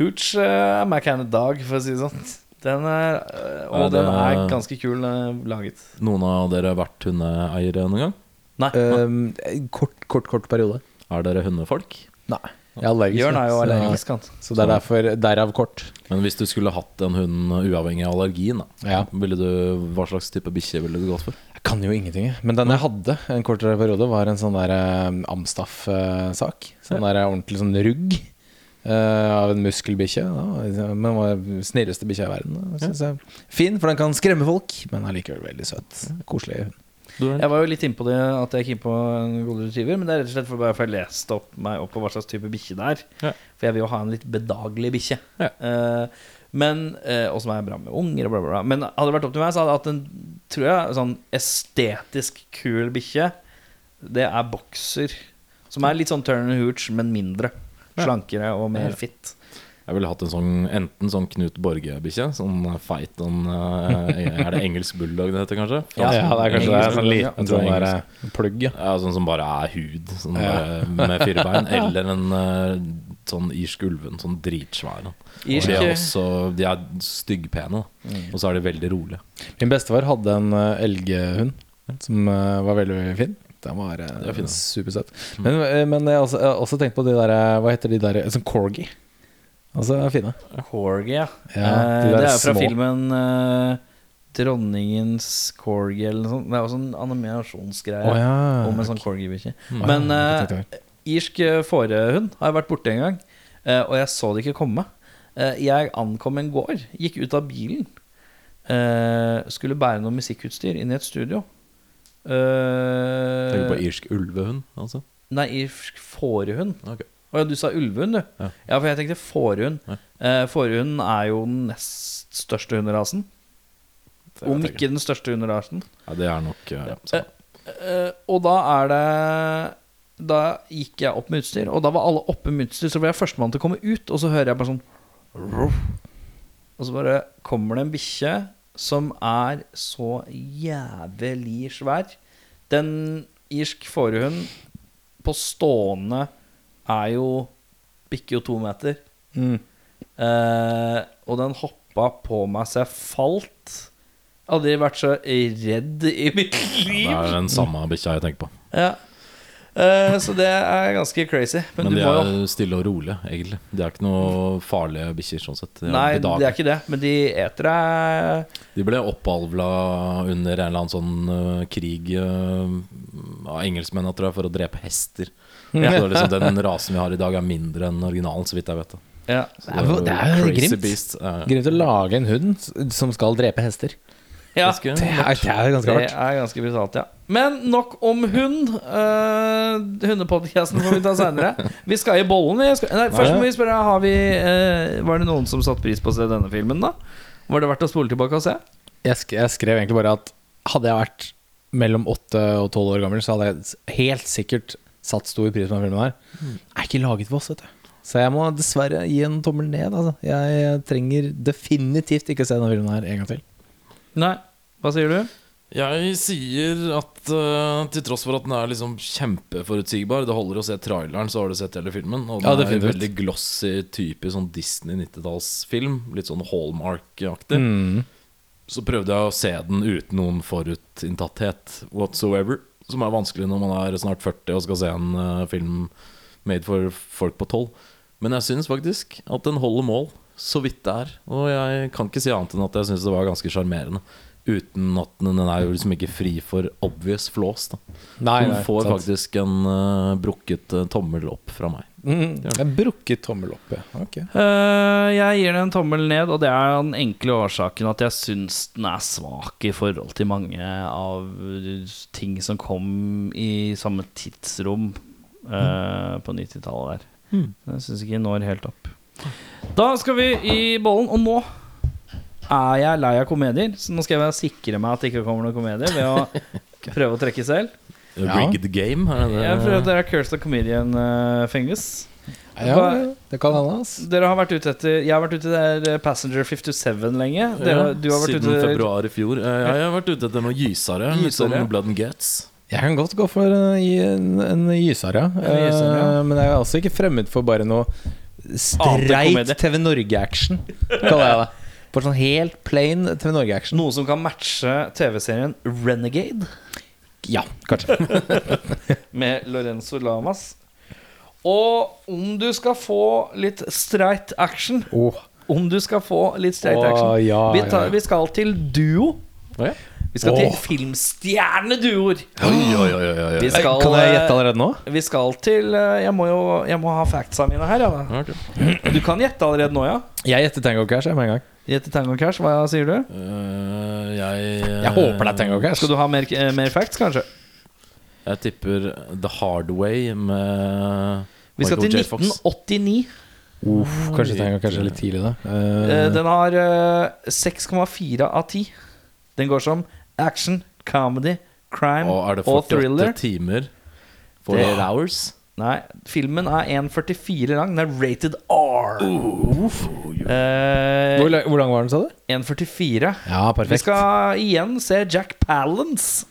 Hooch eh, er my kind of dog, for å si det sånn. Den er, eh, og er det- den er ganske kul eh, laget. Noen av dere har vært hundeeiere noen gang? Nei. Um, kort, kort, kort periode. Er dere hundefolk? Nei. Jeg er allergisk. Jørn er jo så- allergisk, han. Så det er derfor derav kort. Men hvis du skulle hatt en hund uavhengig av allergien, da, Ja. ville du, hva slags type bikkje ville du gått for? Jeg kan jo ingenting. jeg. Men den jeg hadde en kortere periode, var en sånn der um, Amstaff-sak. Sånn der ordentlig sånn rugg. Eh, av en muskelbikkje. Men var den snilleste bikkja i verden. da, Synes jeg. Fin, for den kan skremme folk, men allikevel veldig søt. Koselig hund. Jeg var jo litt innpå det at jeg gikk inn på en golden retriever, men det er rett og slett for bare for jeg leste opp meg opp på hva slags type bikkje det er. Ja. For jeg vil jo ha en litt bedagelig bikkje. Ja. Eh, men eh, Og som er bra med unger og bla, bla, bla. Men hadde det vært opp til meg, så hadde jeg hatt en tror jeg, sånn estetisk kul bikkje. Det er bokser. Som er litt sånn Turner Hooch, men mindre. Slankere og mer fit. Jeg ville hatt en sånn, enten sånn Knut Borge-bikkje, sånn feit sånn, eh, [LAUGHS] Er det engelsk bulldog det heter, kanskje? Ja, Ja, det er kanskje det. Sånn liten sånn der, eh, plugg. Ja. Sånn som bare er hud, sånn Ja. med fire bein. [LAUGHS] Eller en sånn irsk ulven, Sånn dritsvær. de er også De er styggpene, da. Mm. Og så er de veldig rolige. Min bestefar hadde en eh, elghund som eh, var veldig, veldig fin. Den var uh, er da. supersøt. Men, eh, men jeg, har også, jeg har også tenkt på de der eh, Hva heter de der Sånn corgi. Altså fine. Corgi, ja. Ja, Eh, de det er jo fra små. filmen eh, 'Dronningens corgi' eller noe sånt. Det er også en animasjonsgreie Å ja. om en sånn corgi-bikkje. Mm. Men Ja, eh, det tenkte jeg. irsk eh, fårehund har jeg vært borte en gang, eh, og jeg så det ikke komme. Eh, jeg ankom en gård, gikk ut av bilen, eh, skulle bære noe musikkutstyr inn i et studio. Eh, Tenker på irsk ulvehund, altså. Nei, irsk fårehund. Okay. Å ja, du sa ulvehund, du. Ja. Ja, for jeg tenkte fårehund. Ja. Eh, fårehund er jo den nest største hunderasen. Om ikke den største hunderasen. Ja, det er nok uh, Eh, og da er det Da gikk jeg opp med utstyr, og da var alle oppe med utstyr. Så var jeg førstemann til å komme ut, og så hører jeg bare sånn. Og så bare kommer det en bikkje som er så jævlig svær. Den irsk fårehund på stående er jo Bikker jo to meter. Mm. Eh, og den hoppa på meg så jeg falt. Aldri vært så redd i mitt liv. Det er den samme bikkja jeg tenker på. Ja. Eh, så det er ganske crazy. Men, Men du de må jo er stille og rolig, egentlig. De er ikke noe farlige bikkjer, sånn sett. De er Nei, bedag- det er ikke det. Men de eter deg De ble oppalvla under en eller annen sånn uh, krig uh, av engelskmennene, tror jeg, for å drepe hester. Ja. Så liksom [LAUGHS] Den rasen vi har i dag, er mindre enn originalen, så vidt jeg vet. ja. Det er jo- det er jo crazy grimt. beast. Ja, Grunn å lage en hund som skal drepe hester. Ja. Det er, det er ganske Det er ganske brutalt, ja. Men nok om hund. Uh, Hundepodkasten får vi ta seinere. Vi skal i bollen. Skal, nei, først må vi spørre har vi, uh, Var det noen som satte pris på å se denne filmen, da? Var det verdt å spole tilbake og se? Jeg, sk jeg skrev egentlig bare at hadde jeg vært mellom 8 og 12 år gammel, så hadde jeg helt sikkert satt stor pris på denne filmen her. Er ikke laget for oss, vet du. Så jeg må dessverre gi en tommel ned. Altså. Jeg trenger definitivt ikke se denne filmen her en gang til. Nei. Hva sier du? Jeg sier at uh, til tross for at den er liksom kjempeforutsigbar Det holder å se traileren, så har du sett hele filmen. Og den Ja, er en veldig glossy, typisk sånn Disney 90-tallsfilm. Litt sånn Hallmark-aktig. Mm. Så prøvde jeg å se den uten noen forutinntatthet whatsoever. Som er vanskelig når man er snart 40 og skal se en uh, film made for folk på 12. Men jeg syns faktisk at den holder mål, så vidt det er. Og jeg kan ikke si annet enn at jeg syns det var ganske sjarmerende. Uten at den, er jo liksom ikke fri for obvious flås. Da. Nei, Den får sant. faktisk en uh, brukket øh, tommel opp fra meg. Mm. En brukket tommel opp, ja. Ok. Uh, jeg gir den en tommel ned, og det er den enkle årsaken at jeg syns den er svak i forhold til mange av ting som kom i samme tidsrom mm. på 90-tallet der. Mm. Jeg syns ikke den når helt opp. Da skal vi i bollen, og nå er jeg lei av komedier, så nå skal jeg sikre meg at det ikke kommer noen komedier ved å [LAUGHS] prøve å trekke selv. Ja. Rigged game? Er det Jeg prøver at dere er Curse the comedian fingers Ja, det kan hende, Altså. Dere har vært ute etter Jeg har vært ute etter Passenger 57 lenge. Dere, Ja, du har vært Siden ute februar i fjor. Eh, Jeg har vært ute etter noe gysere. Gysere. sånn Blood and Gets. Jeg kan godt gå for en, en, en gysere, ja. Eh, men jeg er altså ikke fremmed for bare noe streit. TV Norge-action, kaller jeg det. For sånn helt plain TV Norge-action. Noe som kan matche TV-serien Renegade Ja, kanskje. [LAUGHS] med Lorenzo Lamas. Og om du skal få litt streit action oh. Om du skal få litt streit action action ja, vi, tar, ja. vi skal til duo. Oh, ja. Vi skal til filmstjerneduoer. Oi, oi, oi, oi, oi. Vi skal, kan jeg eh, gjette allerede nå? Vi skal til eh, Jeg må jo jeg må ha factsa mine her. Ja, da. Du kan gjette allerede nå, ja. Jeg gjetter Tango Cash jeg, med en gang. Gjette Tango Cash. Hva sier du? Uh, jeg Jeg håper det er Tango Cash. Skal du ha mer, mer facts, kanskje? Jeg tipper The Hard Way med Vi skal Michael til 1989. Uff, kanskje Tango Cash er litt tidlig, da. Den har eh, 6,4 av 10. Den går som action, comedy, crime Og thriller er det og 48 thriller. timer? 48 hours? Nei, filmen er 1,44 lang. Den er rated R. Eh, hvor, la- hvor lang var den, sa du? 1,44. Ja, perfekt Vi skal igjen se Jack Palance.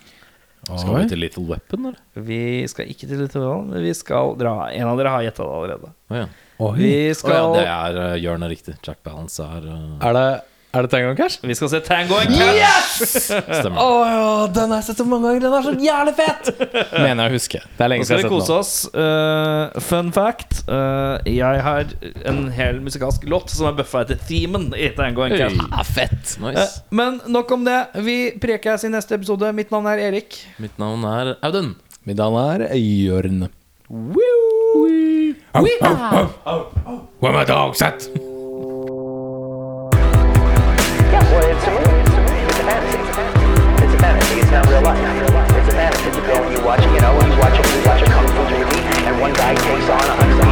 Skal vi til Little Weapon, eller? Vi skal ikke til Little Weapon. men vi skal dra En av dere har gjetta det allerede. Oh, ja. Oi. Vi Å ja, det er uh, Jørn er riktig. Jack Balance er uh, Er det, er det Tango and Cash? vi skal se Tango and Cash! [LAUGHS] Stemmer. Å ja, den har jeg sett så mange ganger. Den er så jævlig fet! Mener jeg å huske. Det er lenge siden jeg har sett den. oss. Uh, fun fact. Uh, jeg har en hel musikalsk låt som er buffa etter themen i Tango and Cash. Ah, fett. Nice. Uh, men nok om det. Vi prekes i neste episode. Mitt navn er Erik. Mitt navn er Audun. Mitt navn er Jørn. Woo! Where my dog's at? watching, you know, you watch a, you watch a kung fu movie, and one guy takes on a hundred.